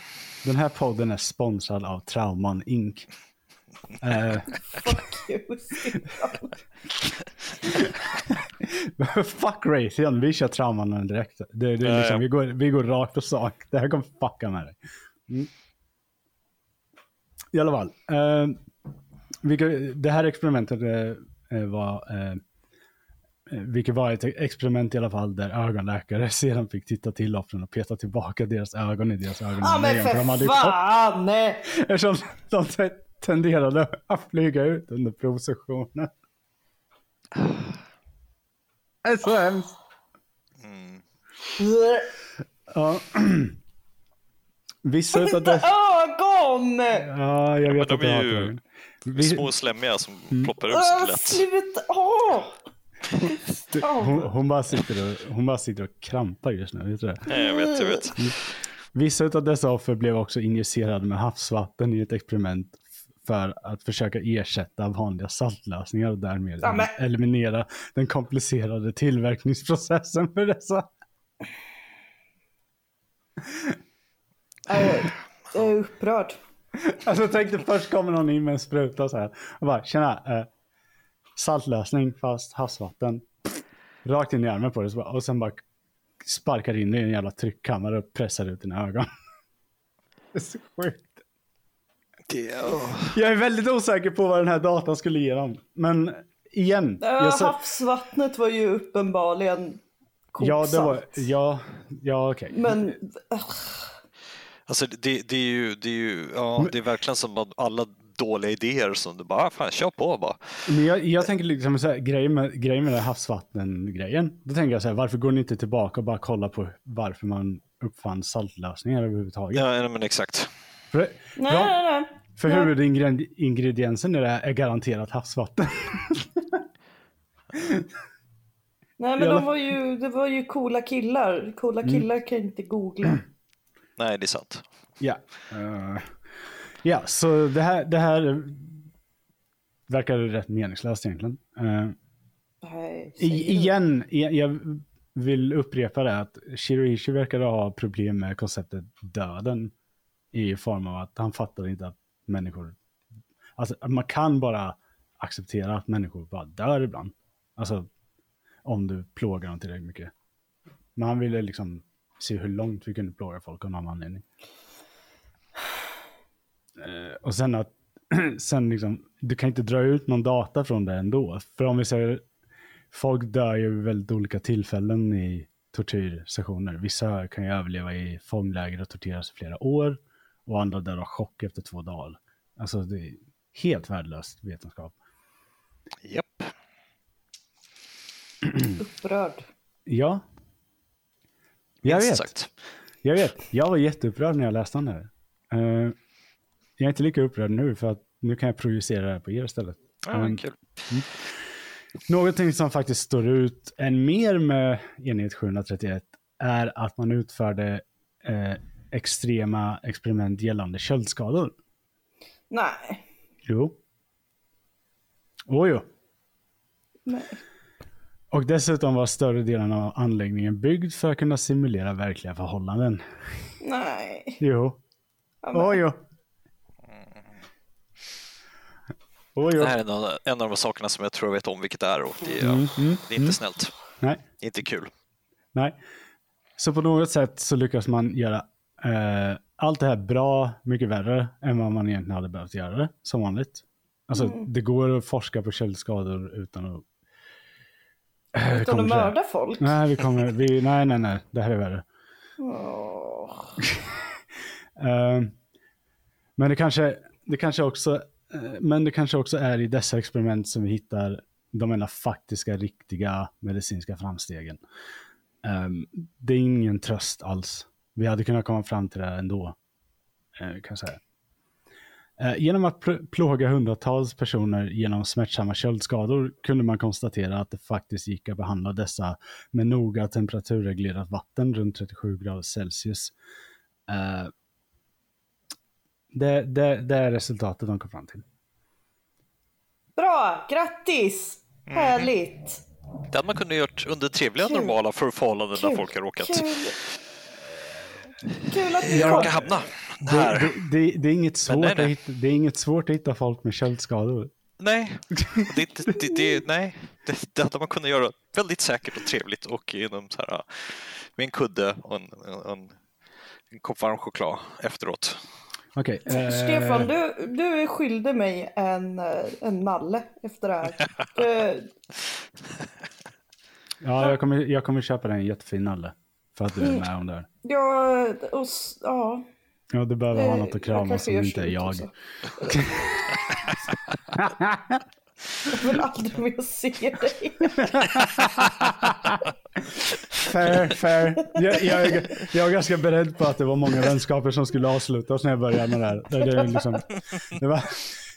den här podden är sponsrad av Trauman Inc. Eh, Fuck you, [laughs] fuck Raytheon, vi kör Trauman direkt. Det, det är Ja, liksom, ja. vi, går, vi går rakt på sak. Det här kommer fucka med dig. Mm. I alla fall. eh, vilka, det här experimentet eh, var, eh, vilket var ett experiment i alla fall där ögonläkare [laughs] sedan fick titta till offren och peta tillbaka deras ögon i deras ögon. Ja men för fan! Eftersom [laughs] de tenderade att flyga ut under provsessionen. Det är så hemskt. Mm. Ja. [clears throat] Vissa utav dessa... ögon! Ja, jag vet ja, de är ju Vi... små slemmiga som mm. ploppar upp skelett. Sluta! Åh! Hon, hon, bara sitter och, hon bara sitter och krampar just nu. Vet du det? Ja, jag vet, jag vet. Mm. Vissa av dessa offer blev också injicerade med havsvatten i ett experiment för att försöka ersätta vanliga saltlösningar och därmed ja, men... eliminera den komplicerade tillverkningsprocessen för dessa. Jag är upprörd. Alltså tänk dig först kommer någon in med en spruta så här och bara tjena, eh, saltlösning fast havsvatten. Rakt in i armen på dig och sen bara sparkar in i en jävla tryckkammare och pressar ut dina ögon. [laughs] Det är så sjukt. Det, oh. Jag är väldigt osäker på vad den här datan skulle ge dem. Men igen. Äh, så... Havsvattnet var ju uppenbarligen Ja, det var, ja, ja okej. Okay. Men... Alltså det, det, är ju, det är ju, ja, det är verkligen som att alla dåliga idéer som du bara, ah, fan kör på bara. Men jag, jag tänker liksom så här, grejen med, grejen med havsvatten-grejen. Då tänker jag så här, varför går ni inte tillbaka och bara kolla på varför man uppfann saltlösningar överhuvudtaget? Ja, men exakt. För, nej, nej, nej. För huvudingrediensen i det är garanterat havsvatten. [laughs] nej, men de var ju, det var ju coola killar. Coola mm. killar mm. kan inte googla. [clears throat] Nej, det är sant. Ja. Uh, ja, så det här, det här verkar rätt meningslöst egentligen. Uh, Nej, i, igen, jag vill upprepa det att Shiroishi verkar ha problem med konceptet döden i form av att han fattar inte att människor, alltså man kan bara acceptera att människor bara dör ibland. Alltså om du plågar dem tillräckligt mycket. Men han ville liksom se hur långt vi kunde plåga folk av någon anledning. Eh, och sen att, [clears throat] sen liksom, du kan inte dra ut någon data från det ändå. För om vi säger, folk dör ju vid väldigt olika tillfällen i tortyrsessioner. Vissa kan ju överleva i fångläger och torteras i flera år och andra dör av chock efter två dagar. Alltså det är helt värdelöst vetenskap. Japp. [clears throat] Upprörd. Ja. Jag vet. Sagt. Jag vet. Jag var jätteupprörd när jag läste den här. Uh, jag är inte lika upprörd nu för att nu kan jag projicera det här på er istället. Ja, um, kul. Mm. Någonting som faktiskt står ut än mer med enhet 731 är att man utförde eh, extrema experiment gällande köldskador. Nej. Jo. Åjo. Nej. Och dessutom var större delen av anläggningen byggd för att kunna simulera verkliga förhållanden. Nej. Jo. Åjo. Åjo. Det här är en av, en av de sakerna som jag tror jag vet om vilket det är och det är, mm, mm, det är inte mm. snällt. Nej. Inte kul. Nej. Så på något sätt så lyckas man göra eh, allt det här bra, mycket värre än vad man egentligen hade behövt göra det, som vanligt. Alltså mm. det går att forska på köldskador utan att... Äh, utan att mörda folk? Nej, vi kommer, vi, nej, nej, nej, det här är värre. Oh. uh, [laughs] men det kanske, det kanske också, Eh, men det kanske också är i dessa experiment som vi hittar de enda faktiska, riktiga medicinska framstegen. Ehm, det är ingen tröst alls vi hade kunnat komma fram till det ändå. Eh, kan jag säga. Eh, genom att plåga hundratals personer genom smärtsamma köldskador kunde man konstatera att det faktiskt gick att behandla dessa med noga temperaturreglerat vatten runt 37 grader Celsius. Det, det, det är resultatet de kom fram till. Bra, grattis! Mm. Härligt! Det hade man kunnat gjort under trevliga, Kul. normala förhållanden där folk har råkat. Kul. Kul att du ja, hamna här. Det, det, det, är inget svårt nej, nej. Att hitta, det är inget svårt att hitta folk med köldskador. Nej, [laughs] det, det, det, nej. Det, det hade man kunnat göra väldigt säkert och trevligt och inom så här, med en kudde och en, en, en kopp varm choklad efteråt. Okej. eh, Stefan, du, du är skyldig mig en, eh, en nalle efter det här. [laughs] Ja, jag kommer, jag kommer köpa dig en jättefin nalle. För att du är med om det här. ja, och, ja. Ja, du behöver ha eh, något att krama som inte är jag. [laughs] Jag vill aldrig mer se dig. [laughs] Fair, fair. Jag, jag, jag var ganska beredd på att det var många vänskaper som skulle avslutas när jag började med det här. Det, det, liksom, det var,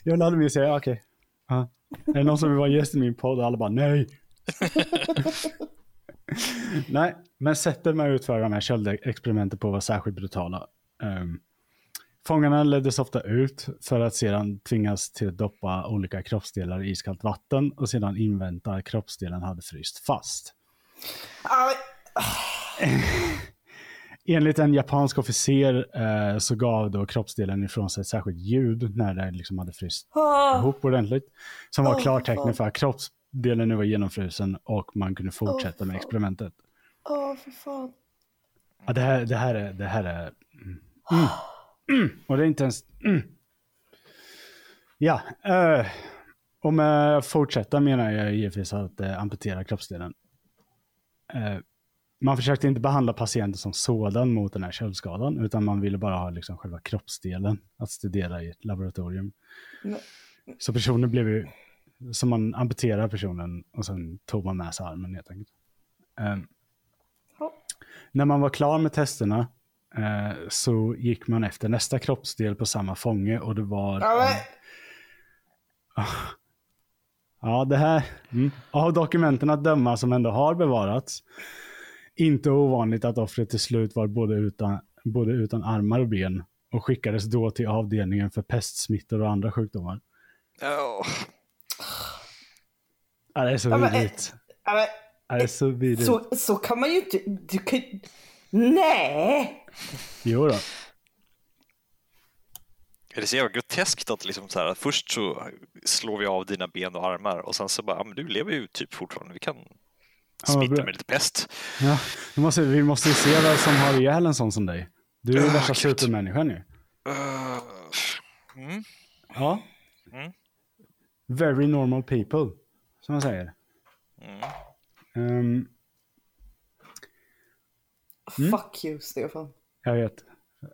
jag lärde mig och säga okej. ja. Är det någon som vill vara gäst i min podd? Alla bara nej. nej, men sättet man utförde de här köldexperimenten på var särskilt brutala. Um, fångarna leddes ofta ut för att sedan tvingas till att doppa olika kroppsdelar i iskallt vatten och sedan invänta att kroppsdelen hade fryst fast. Ja, [sighs] Enligt en japansk officer eh, så gav då kroppsdelen ifrån sig ett särskilt ljud när det liksom hade fryst ah, ihop ordentligt. Som var Åh, klartecken fan. för att kroppsdelen nu var genomfrusen och man kunde fortsätta med fan. experimentet. Åh, för fan. Ja, det, här, det här är... Det här är mm, mm, mm, och det är inte ens... Mm. Ja, eh, och med fortsätta menar jag givetvis att eh, amputera kroppsdelen. Eh, man försökte inte behandla patienten som sådan mot den här köldskadan, utan man ville bara ha liksom själva kroppsdelen att studera i ett laboratorium. Men- Så personen blev ju, som man amputerar personen och sen tog man med sig armen helt enkelt. Eh, Ja. när man var klar med testerna eh, så gick man efter nästa kroppsdel på samma fånge och det var... Ja, men, [laughs] Ja, det här... Mm. Av dokumenten att döma som ändå har bevarats, inte ovanligt att offret till slut var både utan, både utan armar och ben och skickades då till avdelningen för pestsmittor och andra sjukdomar. Ja, Ja, det är så Ja, vidrigt. ja, men, Ja, det är så vidrigt. så, så kan man ju inte... Du kan, nej! Jo då. är det så jävla groteskt att liksom så här, först så slår vi av dina ben och armar och sen så bara, ja, men du lever ju typ fortfarande, vi kan vad smitta bra. med lite pest. Ja, vi, måste, vi måste ju se vem som har ihjäl en sån som dig. Du är ju Ah, värsta supermänniskan ju. Uh, mm. Ja. Mm. Very normal people, som man säger. Mm. Mm. Fuck you, Stefan. jag vet.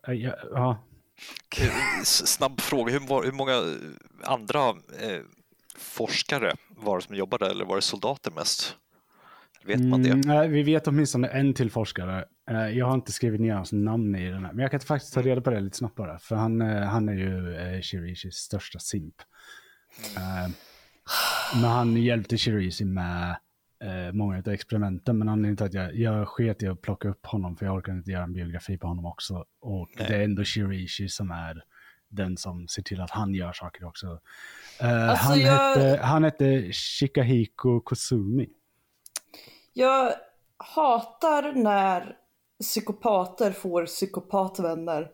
Ja, ja, Snabb fråga, hur, var, hur många eh, andra eh, forskare var det som jobbade eller var det soldater mest? Vet man det? Mm, nej, vi vet åtminstone en till forskare. Eh, jag har inte skrivit ner hans namn i den här, men jag kan faktiskt ta reda på det lite snabbt bara. För han, eh, han är ju eh, Shirishis största simp. Men han hjälpte Shirishi med många av experimenten, men anledningen till att jag, jag sket i att plocka upp honom, för jag orkade inte göra en biografi på honom också. Och Nej. det är ändå Shirishi som är den som ser till att han gör saker också. Alltså, han, jag- hette, han hette Shikahiko Kozumi. Jag hatar när psykopater får psykopatvänner.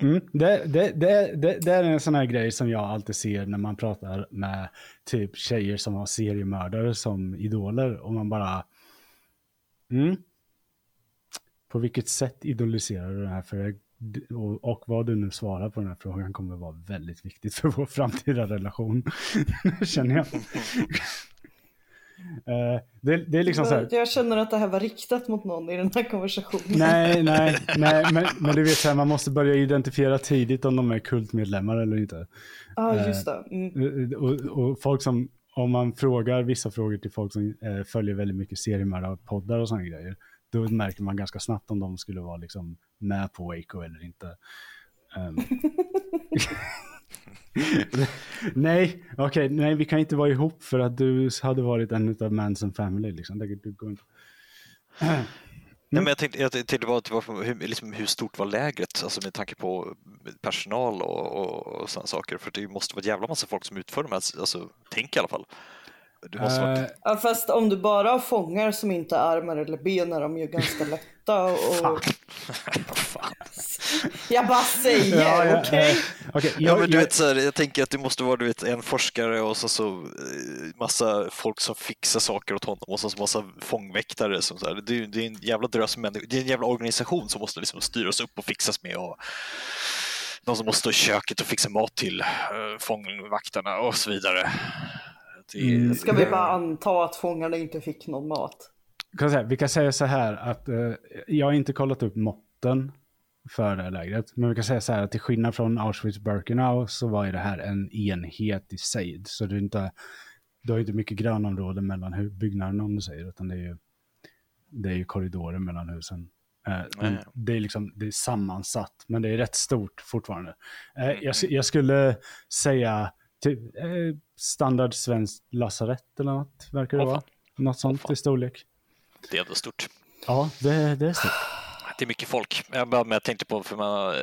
Mm, det, det, det, det, det är en sån här grej som jag alltid ser när man pratar med typ tjejer som har seriemördare som idoler och man bara... Mm, på vilket sätt idoliserar du den här? För och, och vad du nu svarar på den här frågan kommer vara väldigt viktigt för vår framtida relation. [laughs] Känner jag. [laughs] Eh, det, det är liksom så här. Jag känner att det här var riktat mot någon i den här konversationen. Nej, nej, nej, men, men du vet så här, man måste börja identifiera tidigt om de är kultmedlemmar eller inte. Ja, just det. Mm. Och, och folk som, om man frågar vissa frågor till folk som eh, följer väldigt mycket seriemördarpoddar och sådana grejer, då märker man ganska snabbt om de skulle vara liksom med på Waco eller inte. Ehm. [laughs] [laughs] nej, okej, nej, vi kan inte vara ihop för att du hade varit en av Manson Family. Liksom. Det, det går inte. [clears throat] Nej, men jag tänkte, jag tänkte bara varför, hur, liksom, hur stort var lägret, alltså med tanke på personal och, och, och sådana saker? För det måste vara en jävla massa folk som utför de här, alltså tänk i alla fall. Det måste vara, Eh, Ja, fast om du bara har fångar som inte har armar eller ben är de ju ganska lätta och... fan. [laughs] Jag bara säger, Ja, ja, okej? eh, okej, Ja, jag- men du jag- vet, så här, jag tänker att det måste vara du vet, en forskare och så, så eh, massa folk som fixar saker åt honom och så så massa fångväktare. Som, så här, det, är, det är en jävla drös människor, det är en jävla organisation som måste liksom styras upp och fixas med. Och... de som måste stå i köket och fixa mat till uh, fångvaktarna och så vidare. Det, mm. Ska vi bara anta att fångarna inte fick någon mat? Kan säga, vi kan säga så här att uh, jag har inte kollat upp måtten för det här lägret. Men vi kan säga så här att till skillnad från Auschwitz-Birkenau så var ju det här en enhet i sig. Så det är inte, du har inte mycket grönområden mellan byggnaderna om du säger, utan det är ju, det är ju korridorer mellan husen. Eh, det, är liksom, det är sammansatt, men det är rätt stort fortfarande. Eh, jag, jag, skulle säga typ, eh, standard svenskt lasarett eller något, verkar det vara. Något sånt i storlek. Det är ändå stort. Ja, det, det är stort. Det är mycket folk. Jag, bara, jag tänkte på, för man,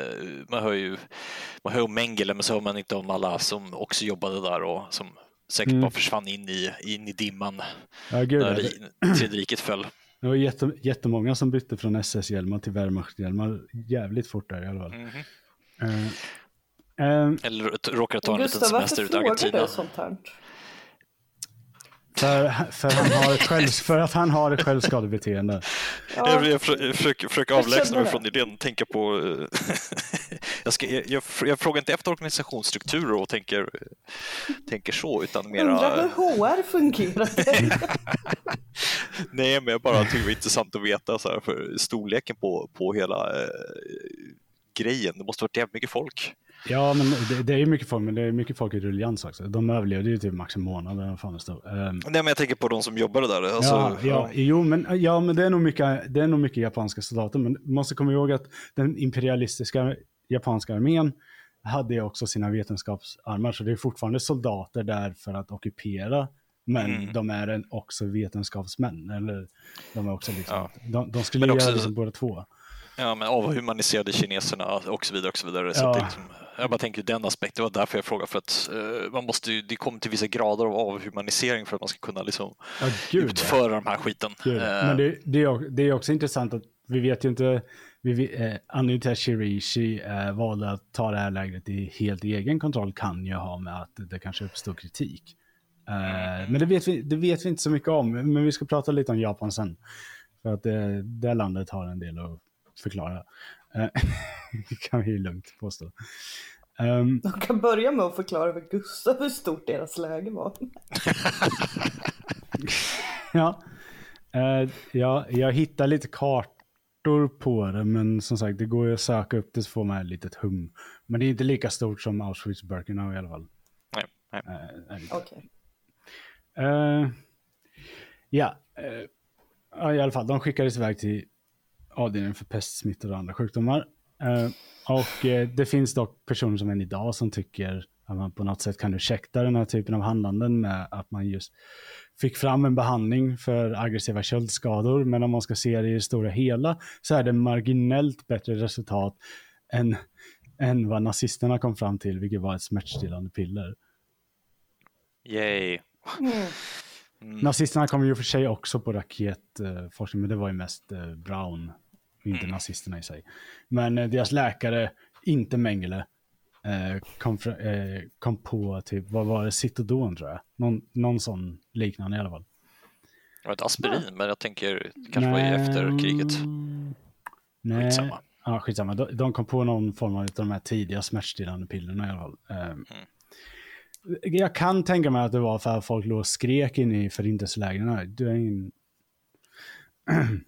man hör ju man hör om Mengele, men så hör man inte om alla som också jobbade där och som säkert mm. bara försvann in i, in i dimman ja, gud, när tredje riket föll. Det var jätte, jättemånga som bytte från SS-hjälmar till Wehrmacht-hjälmar jävligt fort där i alla fall. Mm -hmm. uh, uh, Eller råkade ta en liten semester ut i Argentina. Gustav, sånt här? För, för, han har ett själv, för att han har ett självskadebeteende. Ja. Jag, jag försöker, försöker avlägsna mig från idén, tänka på... Eh, [laughs] jag, ska, jag, jag, frågar inte efter organisationsstrukturer och tänker, tänker så, utan mera... Undrar hur HR fungerar. [laughs] Nej, men jag bara tycker det var intressant att veta så här, för storleken på, på hela eh, grejen. Det måste varit jävligt mycket folk. Ja, men det, det är ju mycket folk, men det är mycket folk i ruljans också. De överlevde ju typ max en månad. Eller fan det um, Nej, men jag tänker på de som jobbade där. Alltså, ja, ja, Jo, men, ja, men det är, nog mycket, det är nog mycket japanska soldater. Men man måste komma ihåg att den imperialistiska japanska armén hade ju också sina vetenskapsarmar, så det är fortfarande soldater där för att ockupera men mm. de är en, också vetenskapsmän. Eller de, är också liksom, ja. de, de skulle men också, göra liksom båda två. Ja, men avhumaniserade kineserna och så vidare. Och så vidare. Ja. Så det liksom, jag bara tänker den aspekten, det var därför jag frågade. För att uh, man måste ju, det kommer till vissa grader av avhumanisering för att man ska kunna liksom, ja, gud, utföra ja. de här skiten. Uh, men det, det, är, det är också intressant att vi vet ju inte, vi, eh, Anita Shirishi eh, valde att ta det här lägret i helt egen kontroll kan ju ha med att det kanske uppstår kritik. Uh, men det vet, vi, det vet vi inte så mycket om, men vi ska prata lite om Japan sen. För att det, det landet har en del att förklara. [laughs] Uh, kan vi lugnt påstå. Um, De kan börja med att förklara för Gustav hur stort deras läge var. [laughs] ja, uh, ja, jag hittar lite kartor på det, men som sagt, det går ju att söka upp det så får man ett litet hum. Men det är inte lika stort som Auschwitz-Birkenau i alla fall. Nej. nej. Uh, Okej. Okay. Uh, ja, uh, i alla fall, de skickades iväg till avdelningen för pestsmittor och andra sjukdomar. Uh, och det finns dock personer som än idag som tycker att man på något sätt kan ursäkta den här typen av handlanden med att man just fick fram en behandling för aggressiva köldskador. Men om man ska se det i det stora hela så är det marginellt bättre resultat än, än vad nazisterna kom fram till, vilket var ett smärtstillande piller. Yay. Mm. Nazisterna kom ju för sig också på raketforskning, men det var ju mest eh, Brown, inte mm. nazisterna i sig. Men eh, deras läkare, inte Mengele, eh, kom, kom, på typ, vad var det, Citodon tror jag. Någon, någon sån liknande i alla fall. Det var ett aspirin, ja. men jag tänker kanske var i efter kriget. Nej. Skitsamma. Ja, skitsamma. De, de kom på någon form av de här tidiga smärtstillande pillerna i alla fall. Mm. Jag kan tänka mig att det var för att folk låg och skrek in i förintelselägren. Det är ingen... [clears throat]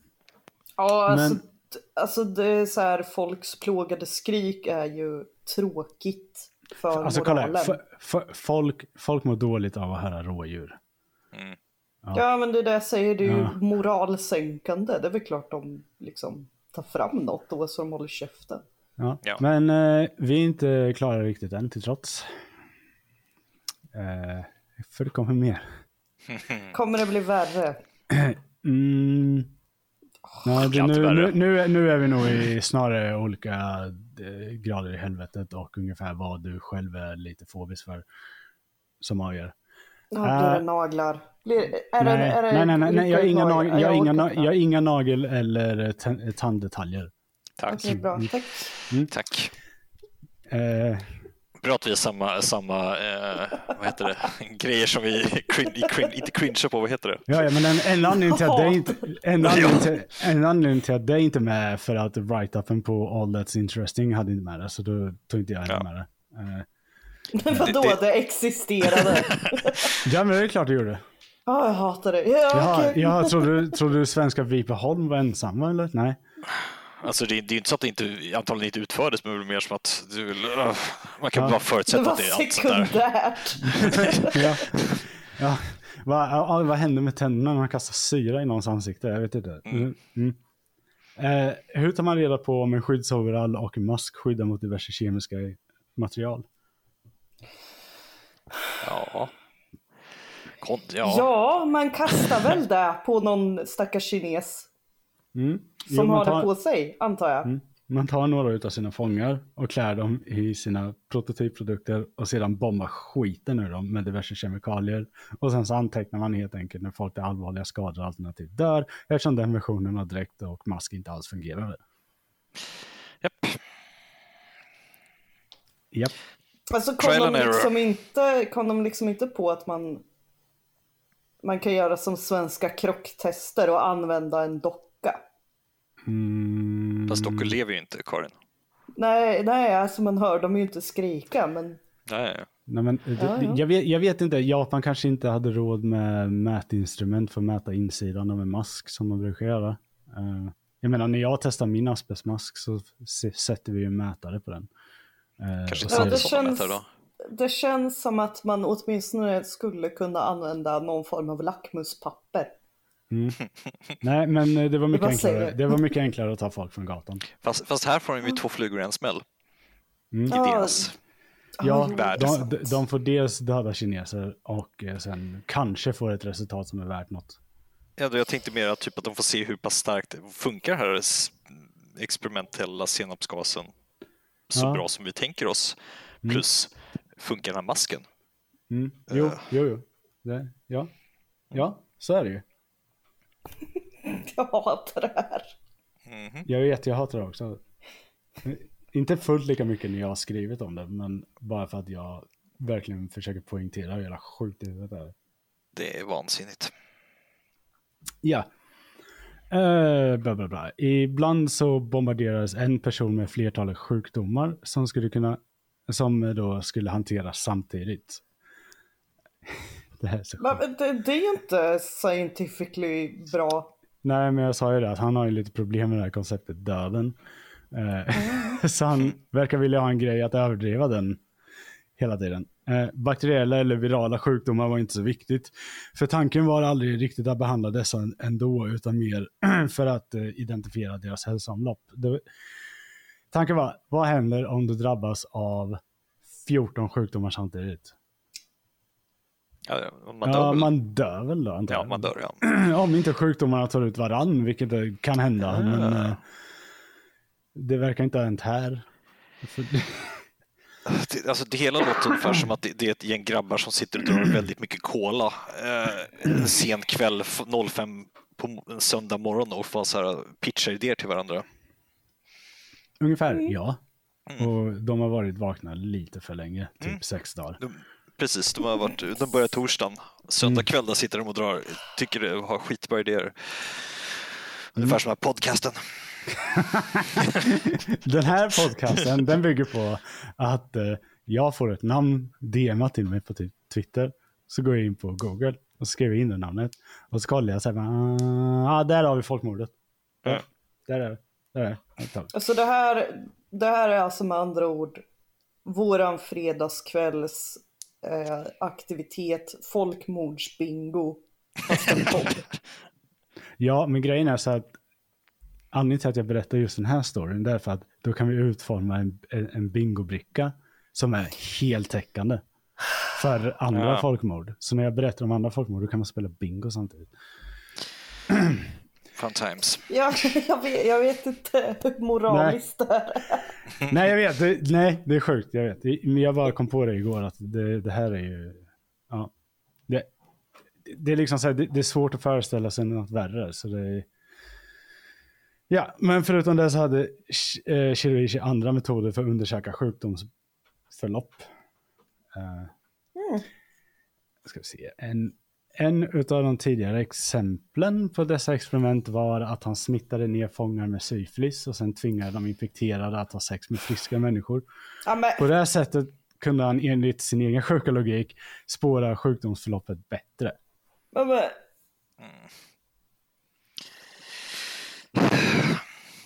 ja, alltså, Men... alltså det är så här, folks plågade skrik är ju tråkigt för alltså, moralen. Kolla, för, folk, folk mår dåligt av att höra rådjur. Mm. Ja. ja. men det där säger du ja. moralsänkande. Det är väl klart de liksom tar fram något då så de håller käften. Ja. ja. Men eh, vi är inte klara riktigt än till trots. Eh, för det kommer mer. [laughs] Kommer det bli värre? Mm. Nej, det, nu, nu, nu, nu, är vi nog i snarare olika eh, grader i helvetet och ungefär vad du själv är lite fobisk för som avgör. Ja, blir det uh, naglar? Blir, är nej, det, är det nej, nej, nej, nej, jag har inga, nagel, jag, jag, inga, jag har inga nagel eller tanddetaljer. Tack. Okej, bra. Tack. Mm. Tack. Uh, bra att vi har samma, samma eh, vad heter det, grejer som vi crin, crin, inte cringear på, vad heter det? Ja, ja men en, en, anledning till att det inte, en, anledning till, en anledning till att det inte är med för att write-upen på All That's Interesting hade inte med det, så då tog inte jag Ja. med det. Uh, [laughs] Men vadå, det- det, existerade? [laughs] ja, men det är klart det gjorde. Ja, jag hatar det. Ja, Jaha, okej. jag trodde, trodde du svenska Vipeholm var ensamma eller? Nej. Alltså det, det är ju inte så att det inte, antagligen inte utfördes, men det är mer som att du, uh, man kan Ja. bara Det förutsätta var att det är allt sånt där. [laughs] ja. ja. Vad, ja, vad hände med tänderna när man kastar syra i någons ansikte? Jag vet inte. Mm. Mm. Eh, hur tar man reda på om en skyddsoverall och en mask skyddar mot diverse kemiska material? Ja. Kon, ja. Ja, man kastar väl det på någon stackars kines Mm. Jo, som har tar- det på sig, antar jag. Mm. Man tar några av sina fångar och klär dem i sina prototypprodukter och sedan bombar skiten ur dem med diverse kemikalier. Och sen så antecknar man helt enkelt när folk är allvarliga skador alternativt dör eftersom den versionen av dräkt och mask inte alls fungerade. Japp. Japp. Alltså kom de, liksom inte, kom de liksom inte på att man, man kan göra som svenska krocktester och använda en docka? Mm. Fast dockor lever ju inte, Karin. Nej, nej, alltså man hör dem ju inte skrika, men Nej. Nej, men, det, Ja, ja. Jag, vet, jag vet inte, Japan kanske inte hade råd med mätinstrument för att mäta insidan av en mask som man brukar göra. Eh, jag menar när jag testar min asbestmask så sätter vi ju en mätare på den. Eh, Kanske inte Ja, ser- det så känns- då. det känns som att man åtminstone skulle kunna använda någon form av lackmuspapper. [laughs] Nej, men eh, det var, mycket enklare, det var mycket enklare att ta folk från gatan. Fast, fast här får de ju två flugor i en smäll. Mm. I Ja. deras. Ja, värld. det är de, de, får dels döda kineser och eh, sen kanske får ett resultat som är värt något. Ja, jag tänkte mer att, typ, att de får se hur pass starkt det funkar här experimentella senapsgasen så Ja. bra som vi tänker oss. Plus funkar den här masken. Mm. Jo, Eh. jo, jo. Det, ja. ja, så är det ju. [laughs] Jag hatar det här. Jag vet, jag hatar det också. Inte fullt lika mycket när jag har skrivit om det, men bara för att jag verkligen försöker poängtera hur jävla sjukt det är. Det är vansinnigt. Ja. Uh, bla, bla, bla. Ibland så bombarderades en person med flertalet sjukdomar som skulle kunna som då skulle hanteras samtidigt. Det här är så. Men det, det är ju inte scientifically bra. Nej, men jag sa ju det att han har ju lite problem med det här konceptet döden. Eh, [laughs] så han verkar vilja ha en grej att överdriva den hela tiden. Eh, bakteriella eller virala sjukdomar var inte så viktigt. För tanken var aldrig riktigt att behandla dessa ändå, utan mer [clears throat] för att eh, identifiera deras hälsoomlopp. Det, tanken var, vad händer om du drabbas av 14 sjukdomar samtidigt? Ja, man dör ja, väl. man dör väl då antar Ja, jag. man dör ja. [clears throat] Om inte sjukdomarna tar ut varann, vilket det kan hända. Men eh, det verkar inte ha hänt här. Det, alltså, det hela låter ungefär som att det, det är ett gäng grabbar som sitter och drar väldigt mycket cola eh, en sen kväll f- 05 på en söndag morgon och får så här pitcha idéer till varandra. ungefär, ja. Och de har varit vakna lite för länge, typ Mm. sex dagar. De, precis, de har varit, de börjar torsdagen. Söndag kväll där sitter de och drar, tycker det har skitbra idéer. Ungefär som den här podcasten. [laughs] Den här podcasten, den bygger på att eh, jag får ett namn DMat till mig på typ Twitter. Så går jag in på Google och skriver in det namnet. Och så kollar jag så här, ah, där har vi folkmordet. Ja. Där är det. Där är det. Alltså det här, det här är alltså med andra ord våran fredagskvälls eh, aktivitet, folkmordsbingo. Fast en podd. [laughs] Ja, men grejen är så att anledningen till att jag berättar just den här storyn det är för att då kan vi utforma en, en, en bingobricka som är heltäckande för andra Ja. folkmord. Så när jag berättar om andra folkmord då kan man spela bingo samtidigt. [clears throat] Fun times. Ja, [laughs] jag, vet, jag vet inte hur moraliskt det här är. [laughs] nej, jag vet. Det, nej, det är sjukt. Jag vet. Det- Men jag bara kom på det igår att det, det här är ju... Ja, det, det är liksom så här, det, det är svårt att föreställa sig något värre. Så det är, ja, men förutom det så hade eh, Shiroishi andra metoder för att undersöka sjukdomsförlopp. Uh, ska vi se. En, en av de tidigare exemplen på dessa experiment var att han smittade ner fångar med syfilis och sen tvingade de infekterade att ha sex med friska människor. Ja, men, På det här sättet kunde han enligt sin egen sjuka logik spåra sjukdomsförloppet bättre. men, men,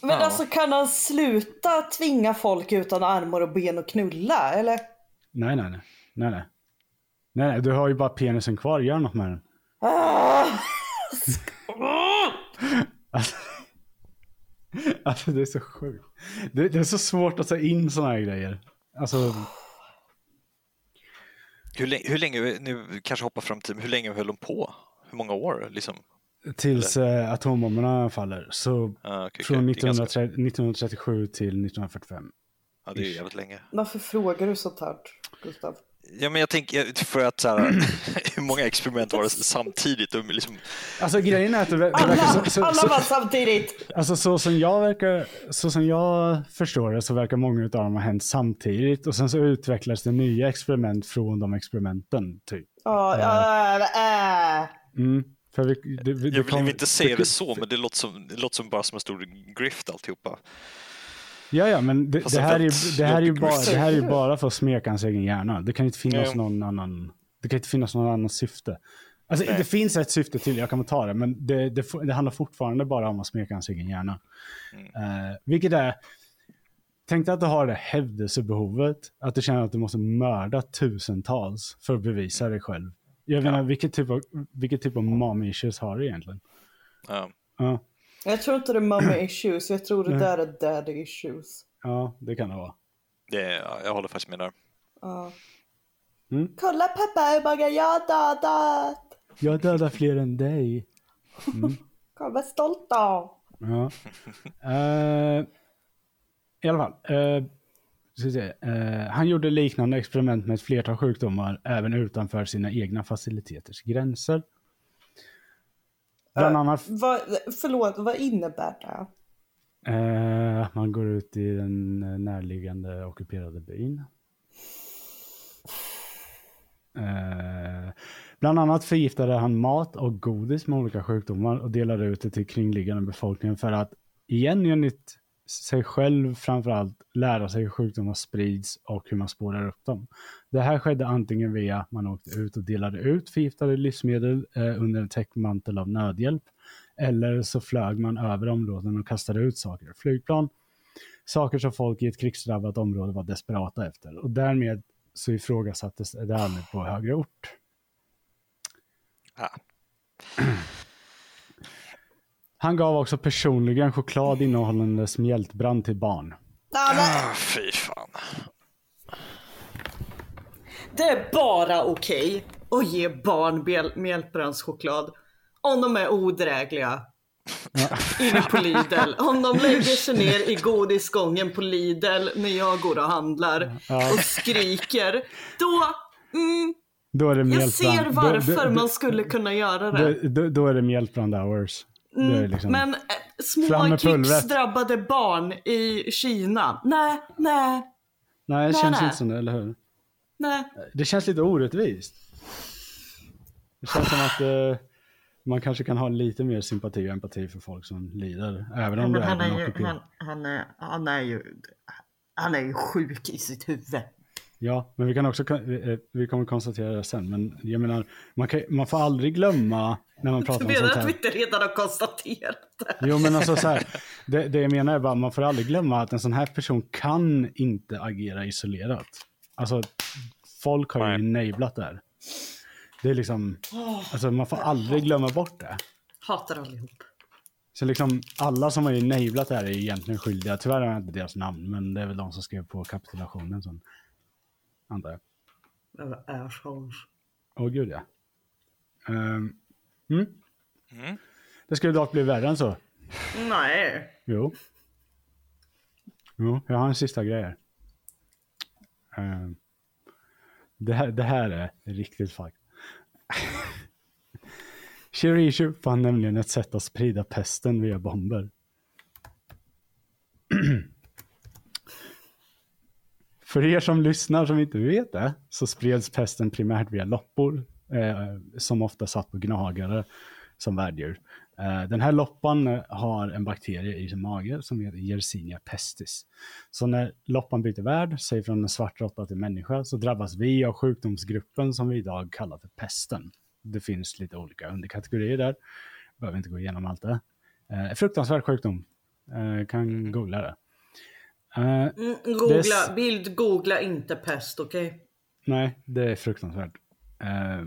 men Ja. alltså kan han sluta tvinga folk utan armar och ben och knulla eller? Nej, nej, nej. Nej, nej. Nej, nej, du har ju bara penisen kvar. Gör något med den. Alltså, [laughs] alltså det är så sjukt. Det, det är så svårt att ta in sådana här grejer. Alltså, Hur länge, hur länge, nu kanske hoppa fram till, hur länge höll de på? Hur många år liksom? tills eh, atombomberna faller. Så Ah, okej, från ganska- 1930, 1937 till 1945. Ja, det är ju jävligt länge. Varför frågar du sånt här Gustav? Ja, men jag tänker för att så här, [clears throat] hur många experiment var det samtidigt? Och liksom, Alltså grejen är att det, ver- det Alla, verkar så, så, alla var samtidigt! Alltså så som jag verkar, så som jag förstår det så verkar många av dem ha hänt samtidigt och sen så utvecklades det nya experiment från de experimenten typ. Ja, ja, äh. Mm. För vi, det, det, jag vill kom- inte säga det- det så, men det låter, som, det låter som bara som en stor grift alltihopa. Ja, ja, men det, det, här är, väldigt det, här är ju bara, quiz. det här är ju bara för att smeka hans egen hjärna. Det kan inte finnas Ja. någon annan, det kan inte finnas någon annan syfte. Alltså Nej. det finns ett syfte till, jag kan väl ta det, men det, det, det handlar fortfarande bara om att smeka hans egen hjärna. Mm. Eh, vilket är, tänk dig att du har det hävdelsebehovet, att du känner att du måste mörda tusentals för att bevisa dig själv. Jag menar, vilket typ av, vilket typ av mom issues har du egentligen? Ja. Ja, Jag tror inte det är mommy [clears throat] issues, jag tror det där är daddy issues. ja, det kan det vara. Det, är- ja, jag håller faktiskt med där. Ja. Mm. Kolla pappa hur många jag har dödat! Jag dödar fler än dig. [laughs] Kolla vad stolt då! Ja. [laughs] Eh, I alla fall. se. Eh, han gjorde liknande experiment med ett flertal sjukdomar även utanför sina egna faciliteters gränser. Bland annat Vad, förlåt, vad innebär det? eh, man går ut i den eh, närliggande ockuperade byn. Eh, bland annat förgiftade han mat och godis med olika sjukdomar och delade ut det till kringliggande befolkningen för att igen enligt sig själv framförallt lära sig hur sjukdomar sprids och hur man spårar upp dem. Det här skedde antingen via att man åkte ut och delade ut förgiftade livsmedel eh, under en täckmantel av nödhjälp eller så flög man över områden och kastade ut saker ur flygplan. Saker som folk i ett krigsdrabbat område var desperata efter och därmed så ifrågasattes det aldrig på högre ort. Ja. Han gav också personligen choklad innehållande smältbrand till barn. Ja, men, Ah, fy fan. det är bara okej att ge barn mjäl- mjältbrandschoklad om de är odrägliga. Inne på Lidl. Om de [laughs] lägger sig ner i godisgången på Lidl när jag går och handlar och skriker. Då, mm, Då är det jag mjältbrand. ser Då- varför då- man skulle kunna göra det. Då, då, då är det mjältbrand hours. Är liksom, Men eh, små krigsdrabbade barn i Kina. Nej, nej, nej, det nej, känns nej. inte som det, eller hur? nej. Det känns lite orättvist. Det känns som att eh, man kanske kan ha lite mer sympati och empati för folk som lider. Även om det är han, är ju, han, han, är, han, är ju, han är ju sjuk i sitt huvud. Ja, men vi kan också, eh, vi kommer konstatera det sen, men jag menar, man, kan, man får aldrig glömma när man Du pratar om menar sånt att här. vi inte redan har konstaterat det? Jo, men alltså så här, det, det jag menar är bara, man får aldrig glömma att en sån här person kan inte agera isolerat. Alltså, folk har ju enablat det här. Det är liksom, alltså man får aldrig glömma bort det. Hatar allihop. Så liksom alla som har enablat det här är egentligen skyldiga. Tyvärr har jag inte deras namn, men det är väl de som skrev på kapitulationen som antar jag. Jävla assholes. Åh gud ja. Ehm, mm. Mm. Det skulle dock bli värre än så. Nej. Jo. Jo, jag har en sista grej här. Ehm, det, här det här är riktigt fuck. [laughs] Shirishu fann nämligen ett sätt att sprida pesten via bomber. [clears throat] För er som lyssnar som inte vet det, så spreds pesten primärt via loppor, eh, som ofta satt på gnagare som värddjur. Eh, den här loppan eh, har en bakterie i sin mage som heter Yersinia pestis. Så när loppan byter värld, säg från en svart råtta till människa, så drabbas vi av sjukdomsgruppen som vi idag kallar för pesten. Det finns lite olika underkategorier där. Behöver inte gå igenom allt det. Eh, fruktansvärd sjukdom. Eh, kan googla det. Eh, Mm, googla, Dess- bild googla inte pest, okej? nej, det är fruktansvärt. Eh,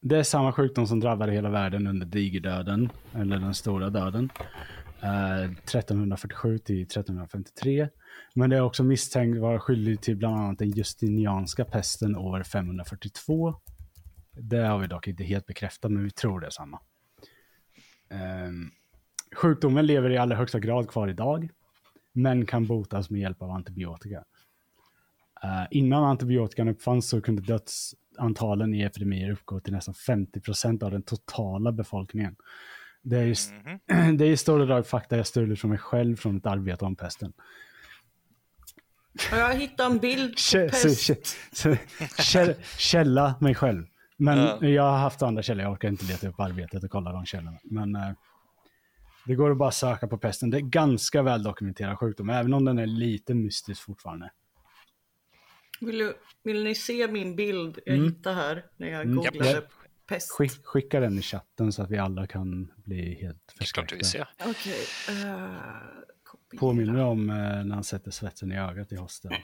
det är samma sjukdom som drabbade hela världen under digerdöden, eller den stora döden. Eh, 1347 till 1353. Men det är också misstänkt vara skyldig till bland annat den justinianska pesten år 542. Det har vi dock inte helt bekräftat, men vi tror det är samma. Ehm, sjukdomen lever i allra högsta grad kvar idag, men kan botas med hjälp av antibiotika. Eh, innan antibiotikan uppfanns så kunde dödsantalen i epidemier uppgå till nästan 50% av den totala befolkningen. Det är, just, Mhm. [clears throat] det är i stora drag fakta jag stulit från mig själv från ett arbete om pesten. Ja, Jag hittade en bild på Kä- pest. Källa mig själv. Men Ja. jag har haft andra källor, jag orkar inte leta upp arbetet och kolla de källorna. Men eh, det går att bara söka på pesten. Det är ganska väl dokumenterad sjukdom, även om den är lite mystisk fortfarande. Vill, du, vill ni se min bild jag Mm. hittade här när jag Mm. googlade Japp. pest? Skick, skicka den i chatten så att vi alla kan bli helt Det är klart du vill förskräckta. Okej. eh, kopiera. Påminner om eh, när han sätter svetsen i ögat i hostel. [clears throat]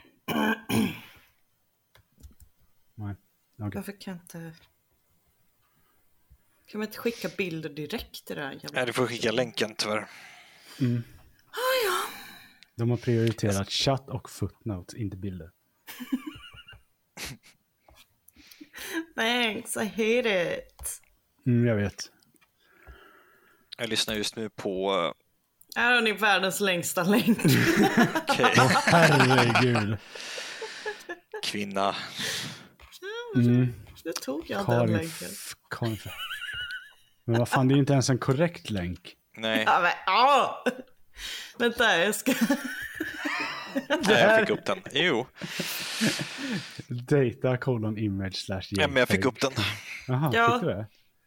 Nej, okej. Varför kan inte... Kan man inte skicka bilder direkt till det här jävla... Nej, du får skicka länken tyvärr. De har prioriterat chatt och footnotes, inte bilder. [laughs] Thanks, I hate it. Mm, jag vet. Jag lyssnar just nu på... Här har ni världens längsta länk. [laughs] Okej, Herregud. kvinna. Mm. Nu tog jag den Karin, länken. Karin F- Men vad fan, det är ju inte ens en korrekt länk. Nej, Ja, men, ah! Vänta, jag ska... nej, jag fick upp den. Jo, Data colon image slash ja, men jag fick upp den. Jaha, Ja. fick du det?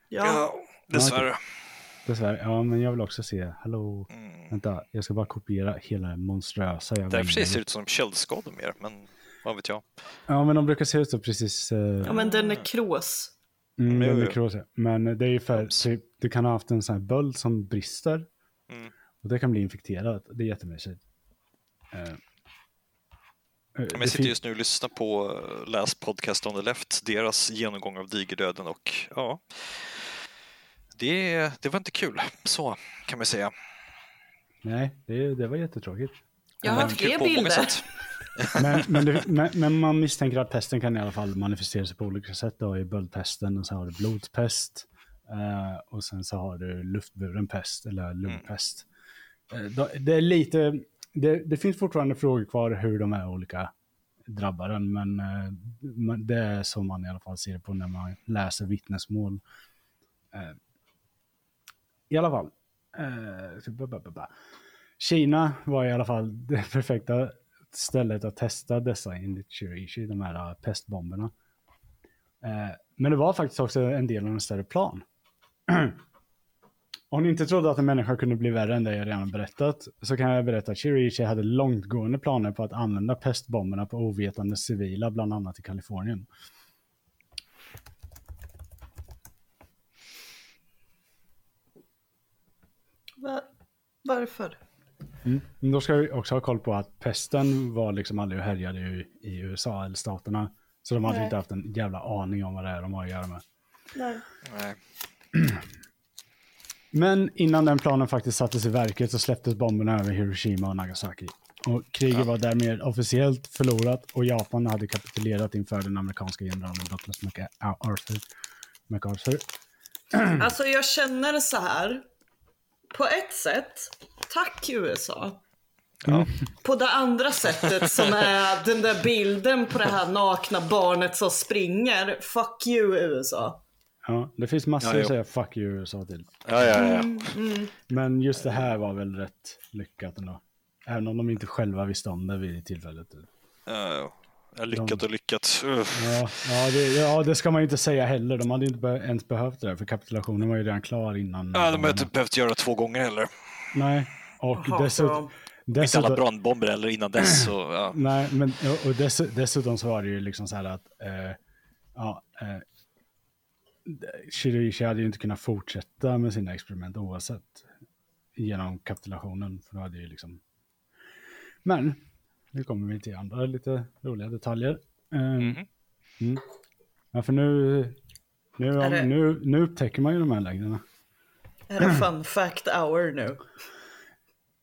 Ja, Ja, dessvärre. Dessvärre. Ja, men jag vill också se. Hallå. Mm. Vänta, jag ska bara kopiera hela det monströsa jävla Därför ser det inlägget. ut som köldskador mer, men vad vet jag. Ja, men de brukar se ut så precis. Uh, ja men den är krås. Mm, den är. Men det är ju för, typ, du kan ha haft en sån här böld som brister. Mm. Och det kan bli infekterat. Det är jättemysigt. Uh, Men jag sitter just nu och lyssnar på eh, Läs Podcast on the Left, deras genomgång av digerdöden och ja, det, det var inte kul. Så kan man säga. Nej, det, det var jättetråkigt. Jag har många bilder. [laughs] Men, men, det, men, men man misstänker att pesten kan i alla fall manifestera sig på olika sätt. Du har ju böldpesten och så har du blodpest. eh, och sen så har du luftburen pest eller lungpest. Eh, då- det är lite, det, det finns fortfarande frågor kvar hur de här olika drabbar en. Men eh, det är så man i alla fall ser det på när man läser vittnesmål. Eh, I alla fall. Kina var i alla fall det [laughs] perfekta stället att testa dessa enligt Shirishi, de här äh, pestbomberna. Eh, men det var faktiskt också en del av en större plan. [clears throat] Om ni inte trodde att en människa kunde bli värre än det jag redan berättat, så kan jag berätta att Shirishi hade långtgående planer på att använda pestbomberna på ovetande civila, bland annat i Kalifornien. Varför? Mm. Men då ska vi också ha koll på att pesten var liksom aldrig härjade i, i USA eller staterna. Så de hade Nej. inte haft en jävla aning om vad det är de har att göra med. Nej. Nej. [clears throat] Men innan den planen faktiskt sattes i verket så släpptes bomberna över Hiroshima och Nagasaki. Och kriget var därmed officiellt förlorat och Japan hade kapitulerat inför den amerikanska generalen Douglas MacArthur. MacArthur. [clears throat] Alltså jag känner så här. På ett sätt, tack USA. Ja. På det andra sättet som är den där bilden på det här nakna barnet som springer. Fuck you USA. Ja, det finns massor Ja, att säga fuck you USA till. Ja, ja, ja. Men just det här var väl rätt lyckat ändå. Även om de inte själva visste om det vid tillfället. Ja, Ja, lyckat och lyckat. Uff. Ja, ja, det, ja, det ska man ju inte säga heller. De hade inte be ens behövt det där, för kapitulationen var ju redan klar innan. Ja, de har inte behövt göra två gånger heller. Nej, och Jaha, dessutom... Inte alla dessutom brandbomber eller innan dess. Så, ja. nej, men och och dess, dessutom så var det ju liksom så här att... Eh, ja, eh, Shirishi hade ju inte kunnat fortsätta med sina experiment oavsett genom kapitulationen. För då hade ju liksom... Men, nu kommer vi till andra lite roliga detaljer. Mhm. mm. Ja, för nu, nu, det- nu, nu upptäcker man ju de här längderna. Är det fun fact hour nu?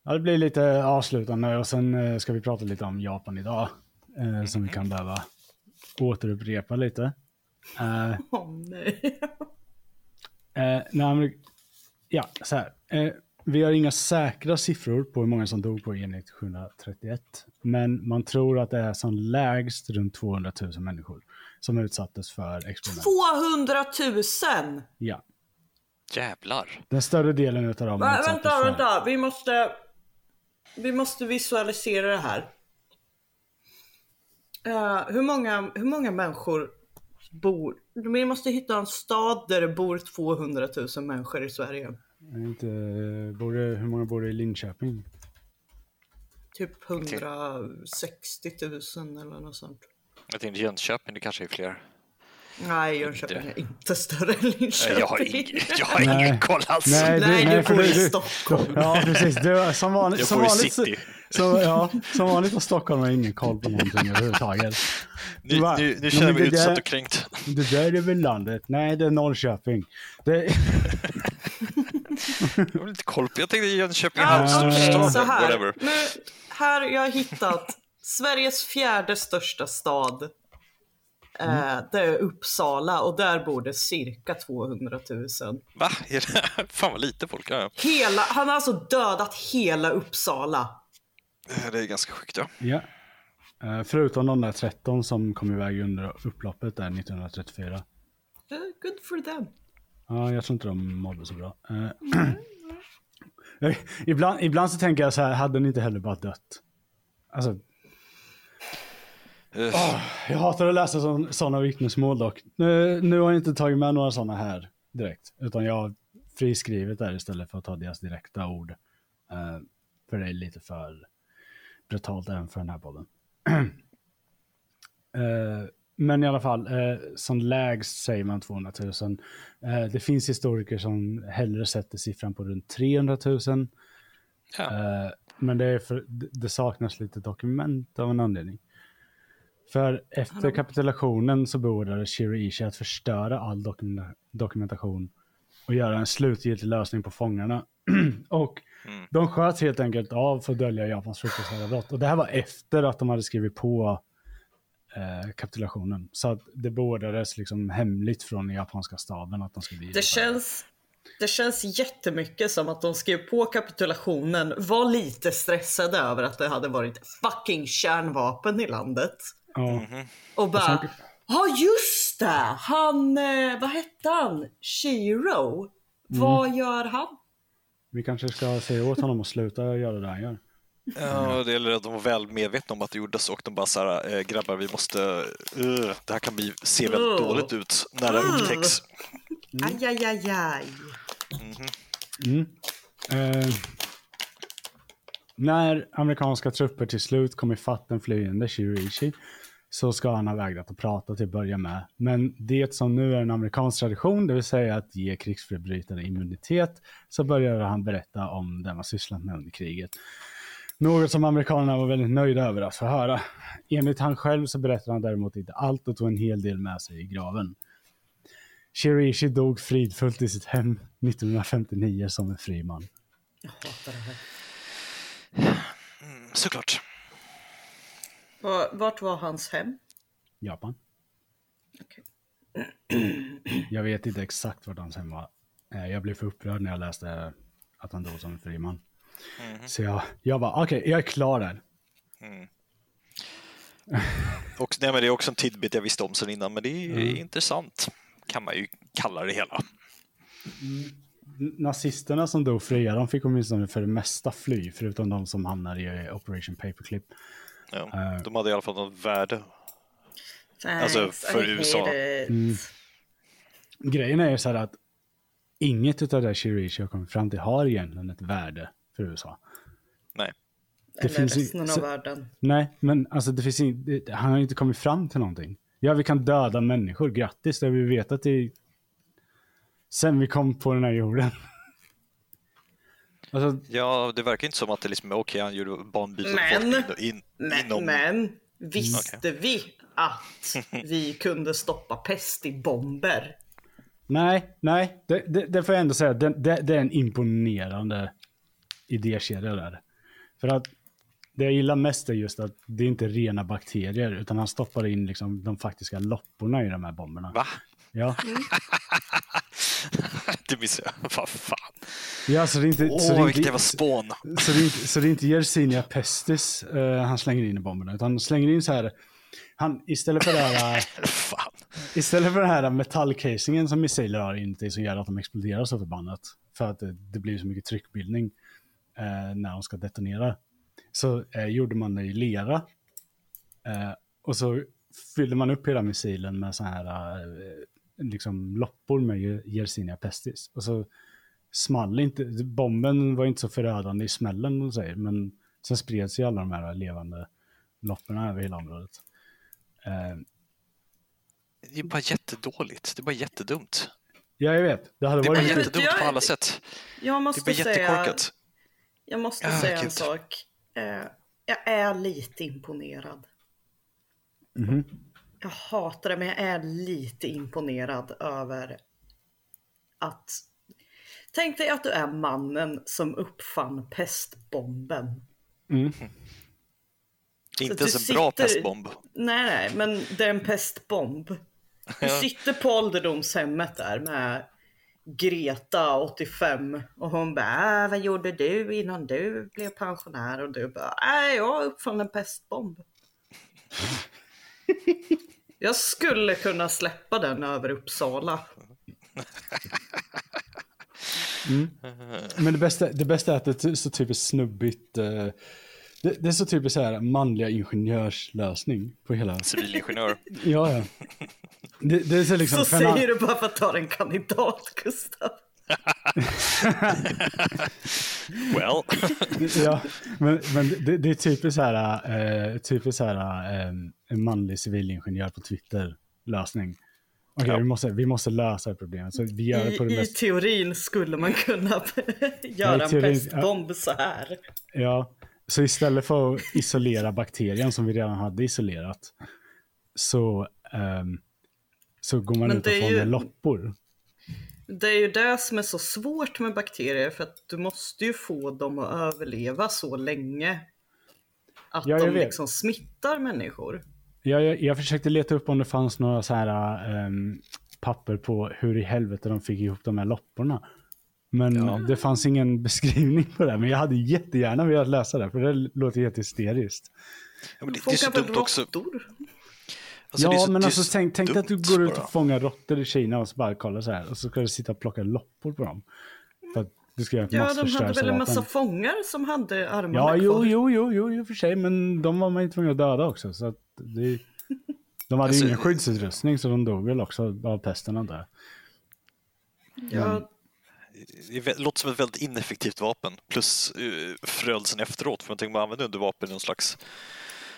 Ja, det blir lite avslutande och sen eh, ska vi prata lite om Japan idag. Eh, som vi kan behöva återupprepa lite. Eh, Åh nej. eh, nej, men, ja, så här. Eh, vi har inga säkra siffror på hur många som dog på enhet 731. Men man tror att det är som lägst runt 200 000 människor som utsattes för experiment. 200 000! Ja. Jävlar. Den större delen av dem Va, utsattes vänta, för... vänta. Vi måste, vi måste visualisera det här. Eh, hur, många, hur många människor bor... Vi måste hitta en stad där det bor 200 000 människor i Sverige. Inte, bor det, hur många bor det i Linköping? Typ 160 000 eller något sånt. Jag tänkte Jönköping, det kanske är fler. Nej, Jönköping är inte större än Linköping. Jag har, ing, [laughs] jag har Nej. ingen koll alls. Nej, du för bor i Stockholm. Ja, precis. Du, som vanligt, Jag som bor i vanligt, city. Så, ja, som vanligt har Stockholm ingen koll på någonting överhuvudtaget. Nu, Va? nu, nu känner jag men mig det utsatt där- och kränkt. Det där är väl landet? Nej, det är Norrköping. Det, [laughs] Jag har inte koll på. Jag tänkte Jönköping, Ja, Halmstad, okej, stad, så här. whatever. Nu, här jag har hittat Sveriges fjärde största stad. Eh, det är Uppsala och där bor det cirka 200 000. Va? [laughs] Fan vad lite folk. Ja, ja. Hela, han har alltså dödat hela Uppsala. Det är ganska sjukt ja. ja. Eh, Förutom de där 13 som kom iväg under upploppet där 1934. Eh, Good for them. Ja, jag tror inte de mådde så bra. [clears throat] Eh, ibland, ibland så tänker jag så här, hade ni inte heller bara dött? Alltså, Uh, jag hatar att läsa sådana vittnesmål dock. Nu, nu har jag inte tagit med några sådana här direkt, utan jag har friskrivet där istället för att ta deras direkta ord. Eh, för det är lite för brutalt även för den här podden. [clears throat] Eh, men i alla fall, eh, som lägst säger man 200 000. Eh, det finns historiker som hellre sätter siffran på runt 300 000. ja. Eh, men det, för, det saknas lite dokument av en anledning. För efter kapitulationen så beordrade Shiriishi att förstöra all dokumenta- dokumentation och göra en slutgiltig lösning på fångarna. [clears throat] och Mm. de sköt helt enkelt av för att dölja Japans fruktansvärda brott. Och det här var efter att de hade skrivit på eh, kapitulationen. Så att det beordrades liksom hemligt från den japanska staben att de skulle Det genomföra känns, det känns jättemycket som att de skrev på kapitulationen, var lite stressade över att det hade varit fucking kärnvapen i landet. Ja. Och bara, sen- ja just det! Han, eh, vad hette han? Shiro? Vad gör han? Vi kanske ska säga åt honom att sluta göra det han gör. Ja, det är att de var väl medvetna om att det gjordes och de bara så här, eh, grabbar vi måste, uh, det här kan bli, se väldigt Uh. dåligt ut när det upptäcks. Aj, aj, aj, aj. Mm. Eh, när amerikanska trupper till slut kom ifatt den flyende Shiriishi så ska han ha vägrat att prata till att börja med. Men det som nu är en amerikansk tradition, det vill säga att ge krigsförbrytare immunitet, så började han berätta om det man sysslat med under kriget. Något som amerikanerna var väldigt nöjda över att få höra. Enligt han själv så berättade han däremot inte allt och tog en hel del med sig i graven. Shiriishi dog fridfullt i sitt hem 1959 som en fri man. Jag hatar det här. Mm, såklart. Va- Vart var hans hem? Japan. Okej. Jag vet inte exakt vart hans hem var. Eh, Jag blev för upprörd när jag läste att han dog som en fri man. Så jag, jag bara, okej, jag är klar där. [laughs] Och, nej, men det är också en tidbit jag visste om sen innan, men det är Mm. intressant. Kan man ju kalla det hela. Nazisterna som dog fria, de fick åtminstone för det mesta fly, förutom de som hamnade i Operation Paperclip. Ja. Eh. De hade i alla fall något värde. Alltså för USA. Mm. Grejen är ju så här att inget av det Shirishi har kommit fram till har egentligen ett värde för USA. Nej. Det Eller finns resten så, av världen. Nej, men alltså det finns in, han har inte kommit fram till någonting. Ja, vi kan döda människor, grattis, det har vi vetat i... Sen vi kom på den här jorden. [laughs] alltså... Ja, det verkar inte som att det liksom är okej, okay, han gjorde banbyte men, in, men, inom... men, visste okay. vi att vi kunde stoppa pest i bomber? Nej, nej, det, det, det får jag ändå säga, det, det, det är en imponerande idékedja där. För att det jag gillar mest är just att det är inte rena bakterier, utan han stoppar in liksom de faktiska lopporna i de här bomberna. Va? Ja. det missade jag. Vad fan. Ja, så det är inte... Åh, så det vilket jävla spån. Så det är inte, så det är inte Yersinia pestis uh, han slänger in i bomberna, utan han slänger in så här... Han, istället för det här... [laughs] fan. Istället för den här metallcasingen som missiler har inuti som gör att de exploderar så förbannat. För att det, det blir så mycket tryckbildning eh, när de ska detonera. Så eh, gjorde man det i lera. Eh, och så fyllde man upp hela missilen med så här eh, liksom loppor med Yersinia pestis. Och så small inte, bomben var inte så förödande i smällen, de säger, men sen spreds ju alla de här levande lopporna över hela området. Eh, det är bara jättedåligt. Det är bara jättedumt. Ja, jag vet. Det, hade det bara jättedumt på alla sätt. Jag måste det är bara säga, jättekorkat. Jag måste ja, säga en sak. Uh, jag är lite imponerad. Mm -hmm. Jag hatar det, men jag är lite imponerad över att... Tänk dig att du är mannen som uppfann pestbomben. Mm. Inte ens en sitter... bra pestbomb. Nej, nej, men det är en pestbomb. Du [laughs] sitter på ålderdomshemmet där med Greta, 85, och hon bara, äh, vad gjorde du innan du blev pensionär? Och du bara, äh, jag uppfann en pestbomb. [laughs] jag skulle kunna släppa den över Uppsala. Mm. Men det bästa, det bästa är att det är så typiskt snubbigt. Uh, det, det, är så typiskt så här manliga ingenjörslösning på hela... Civilingenjör. [laughs] ja, ja. Det, det är så liksom, så säger han... du bara för att ta en kandidat, Gustav. [laughs] well. ja, men, men det, det, är typiskt så här, uh, typiskt så här um, en manlig civilingenjör på Twitter lösning. Okej, okay, ja. vi, måste, vi måste lösa problemet. Så vi gör I, det på det I mest... teorin skulle man kunna [laughs] göra teorin, en pestbomb ja. så här. Ja, så istället för att isolera bakterien som vi redan hade isolerat så, um, så går man Men ut och fångar ju... loppor. Det är ju det som är så svårt med bakterier för att du måste ju få dem att överleva så länge att ja, de liksom smittar människor. Ja, jag, jag försökte leta upp om det fanns några så här um, papper på hur i helvete de fick ihop de här lopporna. Men ja. det fanns ingen beskrivning på det. Men jag hade jättegärna velat läsa det, för det låter helt hysteriskt. Ja, men det, det är så dumt också. Alltså, ja, men alltså tänk, tänk att du går ut och fångar råttor i Kina och så bara kollar så här. Och så ska du sitta och plocka loppor på dem. För att du ska göra ett Ja, de hade väl en massa fångar som hade armarna Ja, jo, jo, jo, jo, jo, för sig. Men de var man ju tvungen att döda också. Så att det, de hade alltså, ingen skyddsutrustning så de dog väl också av pesten jag. Ja, det låter som ett väldigt ineffektivt vapen plus uh, förödelsen efteråt. För man tänker man använder under vapen i någon slags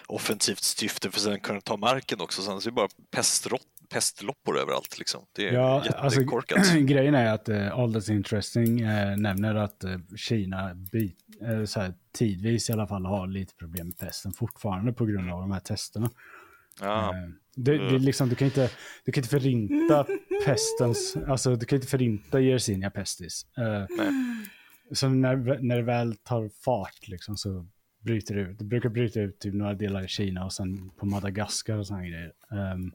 offensivt syfte för att sen kunna ta marken också. Sen så är det bara pestrott, pestloppor överallt. Liksom. Det är ja, jättekorkat. Alltså, [clears throat] grejen är att uh, All That's Interesting uh, nämner att uh, Kina bit, uh, så här, tidvis i alla fall har lite problem med pesten fortfarande på grund av de här testerna. Ja. Det, det, liksom, du, kan inte, du kan inte förinta pestens, alltså du kan inte förinta Yersinia pestis. Uh, så när, när det väl tar fart liksom, så bryter det ut. Det brukar bryta ut typ några delar i Kina och sen på Madagaskar och sådana grejer. Um,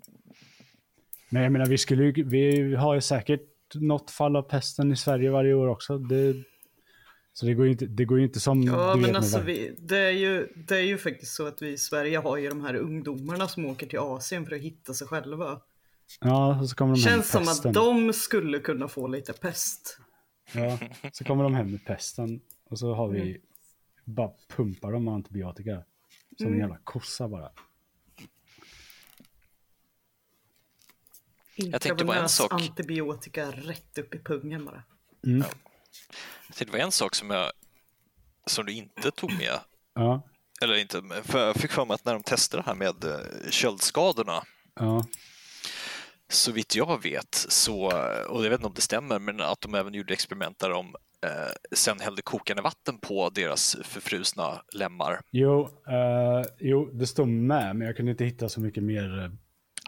men jag menar, vi, skulle, vi har ju säkert något fall av pesten i Sverige varje år också. Det, så det går ju inte, det går inte som... Ja, men alltså vi, det, är ju, det är ju faktiskt så att vi i Sverige har ju de här ungdomarna som åker till Asien för att hitta sig själva. Ja, så kommer de Känns hem med som att de skulle kunna få lite pest. Ja, så kommer de hem med pesten och så har vi mm. bara pumpar dem med antibiotika. Som mm. en jävla kossa bara. Jag tänkte på en sak. antibiotika rätt upp i pungen bara. Mm. Jag tänkte på en sak som, jag, som du inte tog med. Ja. Eller inte, för jag fick för mig att när de testade det här med eh, köldskadorna Ja. så vitt jag vet, så, och jag vet inte om det stämmer, men att de även gjorde experiment där de eh, sen hällde kokande vatten på deras förfrusna lemmar. Jo, eh, jo, det står med, men jag kunde inte hitta så mycket mer eh,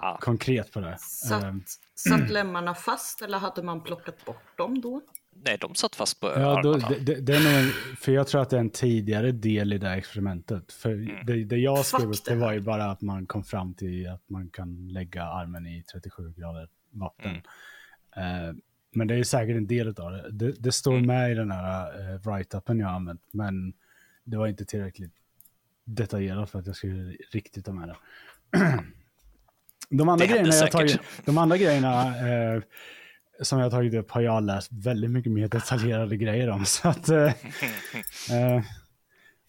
Ah. konkret på det. Satt, Ehm, satt [clears throat] lemmarna fast eller hade man plockat bort dem då? Nej, de satt fast på Ja, då, armarna. det, det, det är för jag tror att det är en tidigare del i det här experimentet. För Mm. det, det jag skrev upp, det var ju bara att man kom fram till att man kan lägga armen i 37 grader vatten. Mm. Eh, men det är säkert en del av det. Det, det står Mm. med i den här uh, write-upen jag har använt, men det var inte tillräckligt detaljerat för att jag skulle riktigt ta med det. [clears throat] De andra, Det grejerna jag tagit, de andra grejerna eh, som jag har tagit upp har jag läst väldigt mycket mer detaljerade grejer om. [laughs] Så att, eh, eh,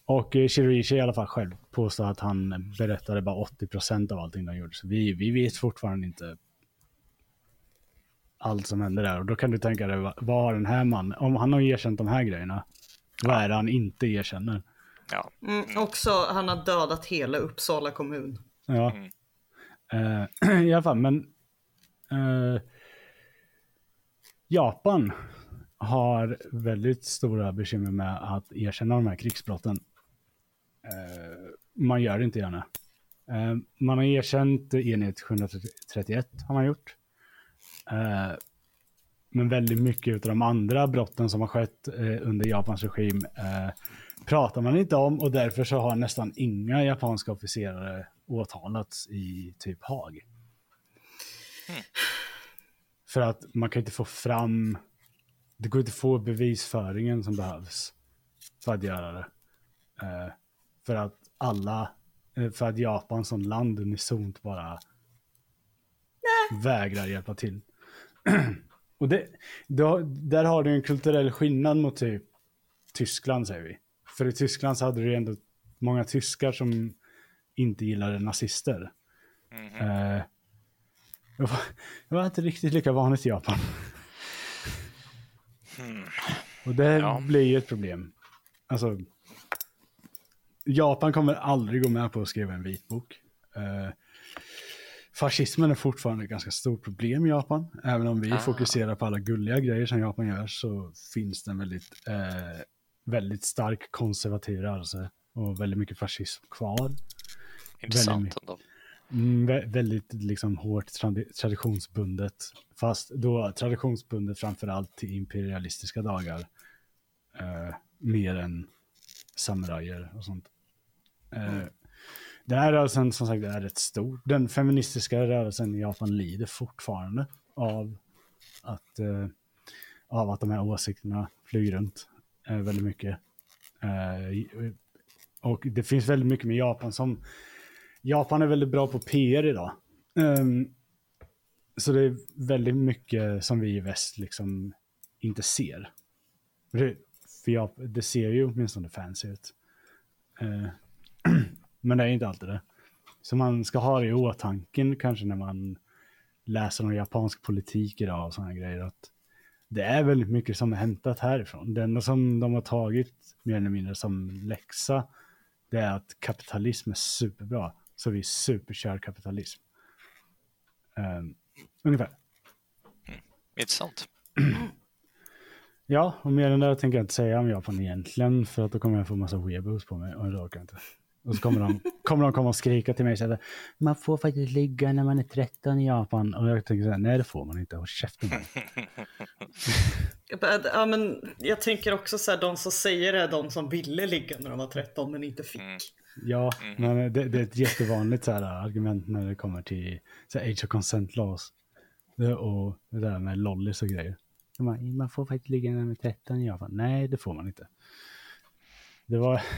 och Shirishi i alla fall själv påstår att han berättade bara 80% av allting de gjorde. Så vi, vi vet fortfarande inte allt som hände där. Och då kan du tänka dig, vad, vad har den här mannen, om han har erkänt de här grejerna, vad är det han inte erkänner? Ja. Mm, också, han har dödat hela Uppsala kommun. Ja. Mm. Eh, [clears throat] I alla fall, men eh, Japan har väldigt stora bekymmer med att erkänna de här krigsbrotten. Eh, man gör det inte gärna. Eh, man har erkänt enhet 731 har man gjort. Eh, men väldigt mycket av de andra brotten som har skett eh, under Japans regim eh, pratar man inte om och därför så har nästan inga japanska officerare åtalats i typ Haag. Hmm. För att man kan inte få fram, det går inte att få bevisföringen som behövs för att göra det. Eh, för att alla, eh, för att Japan som land unisont bara vägrar hjälpa till. [clears throat] Och det, då, där har du en kulturell skillnad mot typ Tyskland säger vi. För i Tyskland så hade du ändå många tyskar som inte gillade nazister. Mhm. Eh, det, var, det var inte riktigt lika vanligt i Japan. Hmm. Och det Ja. blir ju ett problem. Alltså, Japan kommer aldrig gå med på att skriva en vitbok. Eh, fascismen är fortfarande ett ganska stort problem i Japan. Även om vi Ah. fokuserar på alla gulliga grejer som Japan gör så finns det en väldigt, eh, väldigt stark konservativ rörelse och väldigt mycket fascism kvar. Intressant ändå. Mm, vä- väldigt liksom hårt tradi- traditionsbundet. Fast då traditionsbundet framförallt till imperialistiska dagar. Eh, mer än samurajer och sånt. Eh, Den här rörelsen som sagt är rätt stor. Den feministiska rörelsen i Japan lider fortfarande av att, eh, av att de här åsikterna flyger runt eh, väldigt mycket. Eh, och det finns väldigt mycket med Japan som Japan är väldigt bra på PR idag. Um, så det är väldigt mycket som vi i väst liksom inte ser. För det, för jag, det ser ju åtminstone fancy ut. Uh, [clears throat] men det är inte alltid det. Så man ska ha det i åtanke kanske när man läser om japansk politik idag och sådana grejer. Att det är väldigt mycket som är hämtat härifrån. Det enda som de har tagit mer eller mindre som läxa det är att kapitalism är superbra. Så vi superkör kapitalism. Um, ungefär. Intressant. Ja, och mer än det tänker jag inte säga om Japan egentligen. För att då kommer jag få massa weeaboos på mig och det orkar jag inte. Och så kommer de, [laughs] kommer de komma och skrika till mig så här, Man får faktiskt ligga när man är 13 i Japan. Och jag tänker så här, nej det får man inte. Håll käften med dig." Jag bara, Ja, men jag tänker också så här, de som säger det är de som ville ligga när de var 13 men inte fick. Mm. Ja, men det, det är ett jättevanligt så här, argument när det kommer till så här, age of consent laws. Det, och det där med lollis och grejer. Bara, Man får faktiskt ligga man är 13 i Japan. Nej, det får man inte. Det var... [laughs]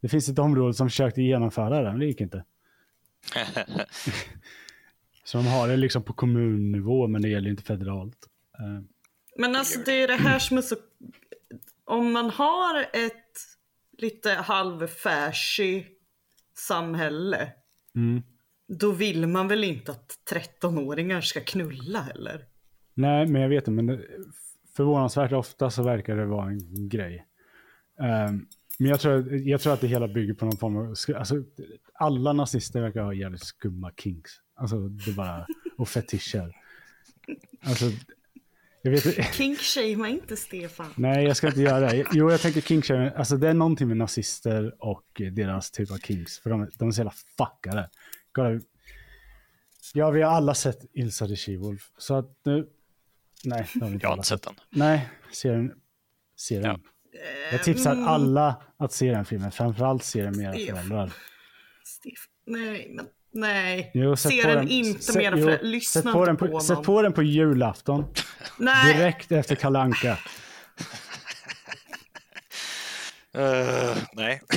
Det finns ett område som försökte genomföra det, men det gick inte. [laughs] Så de har det liksom på kommunnivå, men det gäller inte federalt. Eh, Men alltså det är det här som är så... Om man har ett lite halvfärsig samhälle Mm. Då vill man väl inte att 13-åringar ska knulla heller? Nej, men jag vet inte, men det, förvånansvärt ofta så verkar det vara en grej. Um, men jag tror, jag tror att det hela bygger på någon form av... Alltså, alla nazister verkar ha jävligt skumma kinks. Alltså, det bara... Och fetischer. Alltså, vet [laughs] Kinkshamea inte Stefan. Nej, jag ska inte göra det. Jo, jag tänker kinkshamea. Alltså det är någonting med nazister och deras typ av kinks. För de, de är så jävla fuckade. Kolla. Ja, vi har alla sett Ilsa the She-Wolf. Så att nu... Nej, det har vi inte Jag har alla inte sett den. Nej, se den. Se den. Ja. Jag tipsar Mm. alla att se den filmen. Framförallt se den med era föräldrar. Stefan. Nej, men nej. Jo, Se på den inte mer jo, för lyssna sätt på inte den på, på, honom. Sätt på den på julafton. nej. Direkt efter Kalle Anka. [laughs] Eh, nej. [laughs]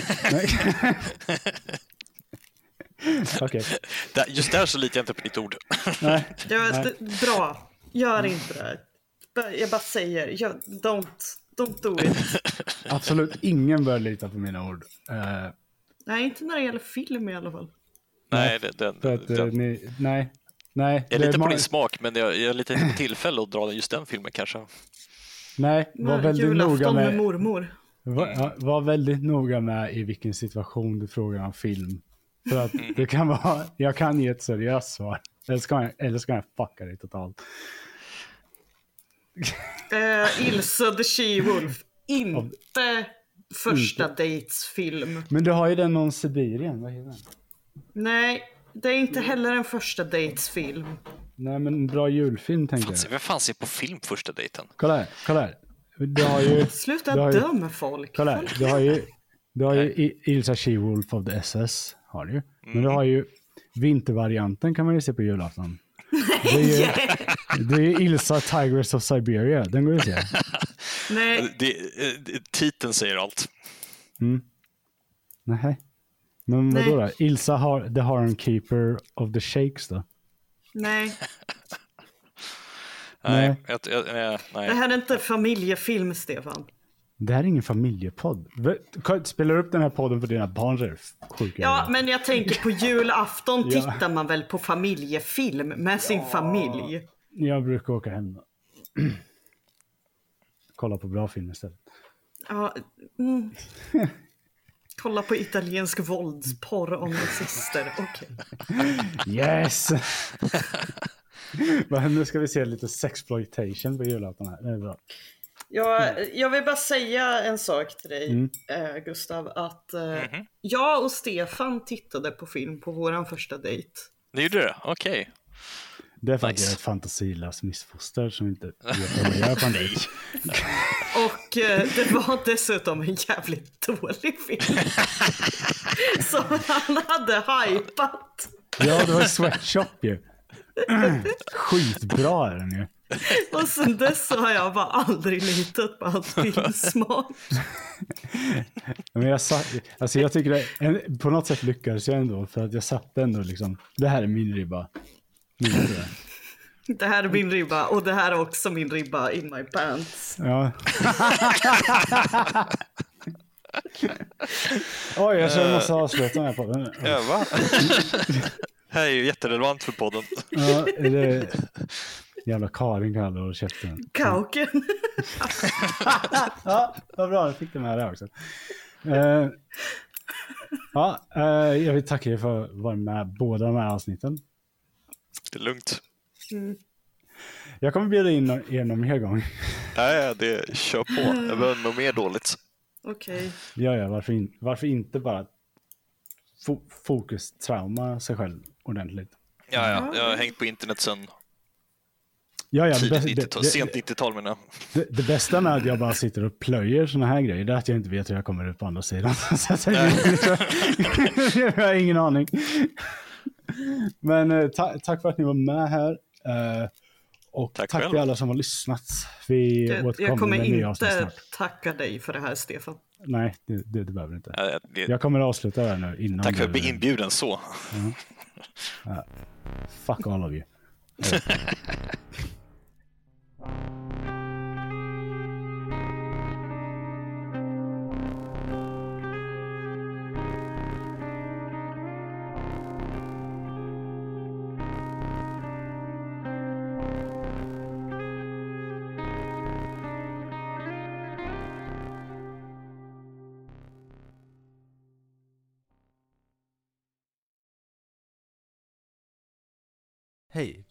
Där- Just där så litar jag inte på ditt ord. [laughs] Nej. Var Nej. bra. Gör inte det. Jag bara säger, gör, don't, don't do it. Absolut ingen bör lita på mina ord. Eh, Nej, inte när det gäller film i alla fall. Nej, det, den, för att, eh, den, ni, nej. Nej. jag det är litar på din smak, men jag, jag litar inte på tillfälle att dra just den filmen kanske. Nej, var Men väldigt noga med med, mormor. var, var väldigt noga med i vilken situation du frågar om film. För att Mm. det kan vara, jag kan ge ett seriöst svar. Eller ska jag, eller ska jag fucka dig totalt. Eh, Ilse the She-Wolf. Inte första dates film. Men du har ju den om Sibirien, vad heter den? Nej, det är inte heller en första dates film. Nej men en bra julfilm tänker jag. Vem fan ser på film första dejten? Kolla här, kolla här. Du har ju, Sluta Du har ju- döma folk. kolla här. Du har ju, du har ju I- Ilsa She-Wolf of the SS. Har du ju. Men du har ju vintervarianten kan man ju se på julafton. [laughs] Det är ju, det är ju Ilsa Tigress of Siberia. Den går ju att se. Nej, [laughs] Det, eh, det, titeln säger allt. Nej. Men Nej. vadå då? Ilsa har The Harem Keeper of the Shakes då? nej. [laughs] Nej, Nej. Jag, jag, nej. Det här är inte familjefilm, Stefan. Det här är ingen familjepodd. Spelar du upp den här podden för dina barn så är sjuka Ja, grejer. men jag tänker på julafton [laughs] Ja. tittar man väl på familjefilm med sin familj. Jag brukar åka hem då. [clears throat] Kolla på bra film istället. Ja, mm. [laughs] Kolla på italiensk våldsporr om nazister. Okej. Yes! [laughs] Men nu ska vi se lite sexploitation på julafton här. Det är bra. Jag, jag vill bara säga en sak till dig, Mm. eh, Gustav. Att eh, jag och Stefan tittade på film på våran första dejt. Ni gjorde det? Okej. Det är för att Nice. jag är ett fantasilöst missfoster som inte vet vad man gör på en dejt. Och eh, det var dessutom en jävligt dålig film. [laughs] Som han hade hypat. Ja, det var Sweatshop ju. Skitbra är den ju. Och sen dess så har jag bara aldrig litat på hans filmsmak. Men jag, sa, alltså jag tycker det, på något sätt lyckades jag ändå för att jag satte ändå liksom, det här är min ribba. [laughs] Det här är min ribba och det här är också min ribba in my pants. Ja. [laughs] Oj, jag tror jag måste avsluta den här podden. Ja, va? [laughs] Det här är ju jätterelevant för podden. Ja, det jävla Karin kallar och käften. Kauken. Ja, vad bra, jag fick med det också. Eh, ja, eh, jag vill tacka er för att vara med båda de här avsnitten. Det är lugnt. Jag kommer bjuda in er någon mer gång. Nej, det kör på. Jag behöver nog mer dåligt. Okej. Ja, ja, varför, in, varför inte bara fo fokustrauma sig själv ordentligt? Ja, ja. Jag har hängt på internet sedan Ja, ja, det, tidigt bä- 90-tal, det, sent det, 90-tal menar jag. det, det bästa med att jag bara sitter och plöjer såna här grejer, det är att jag inte vet hur jag kommer ut på andra sidan. [laughs] Så jag, [laughs] jag har ingen aning. Men eh, ta, tack för att ni var med här. Eh, och Tack tack, till alla som har lyssnat. Vi Jag, jag återkommer kommer med inte tacka dig för det här Stefan. Nej, det, det, det behöver du inte. Ja, det- Jag kommer att avsluta det här nu innan Tack för att du- jag blev inbjuden så. Fuck all of you. [laughs]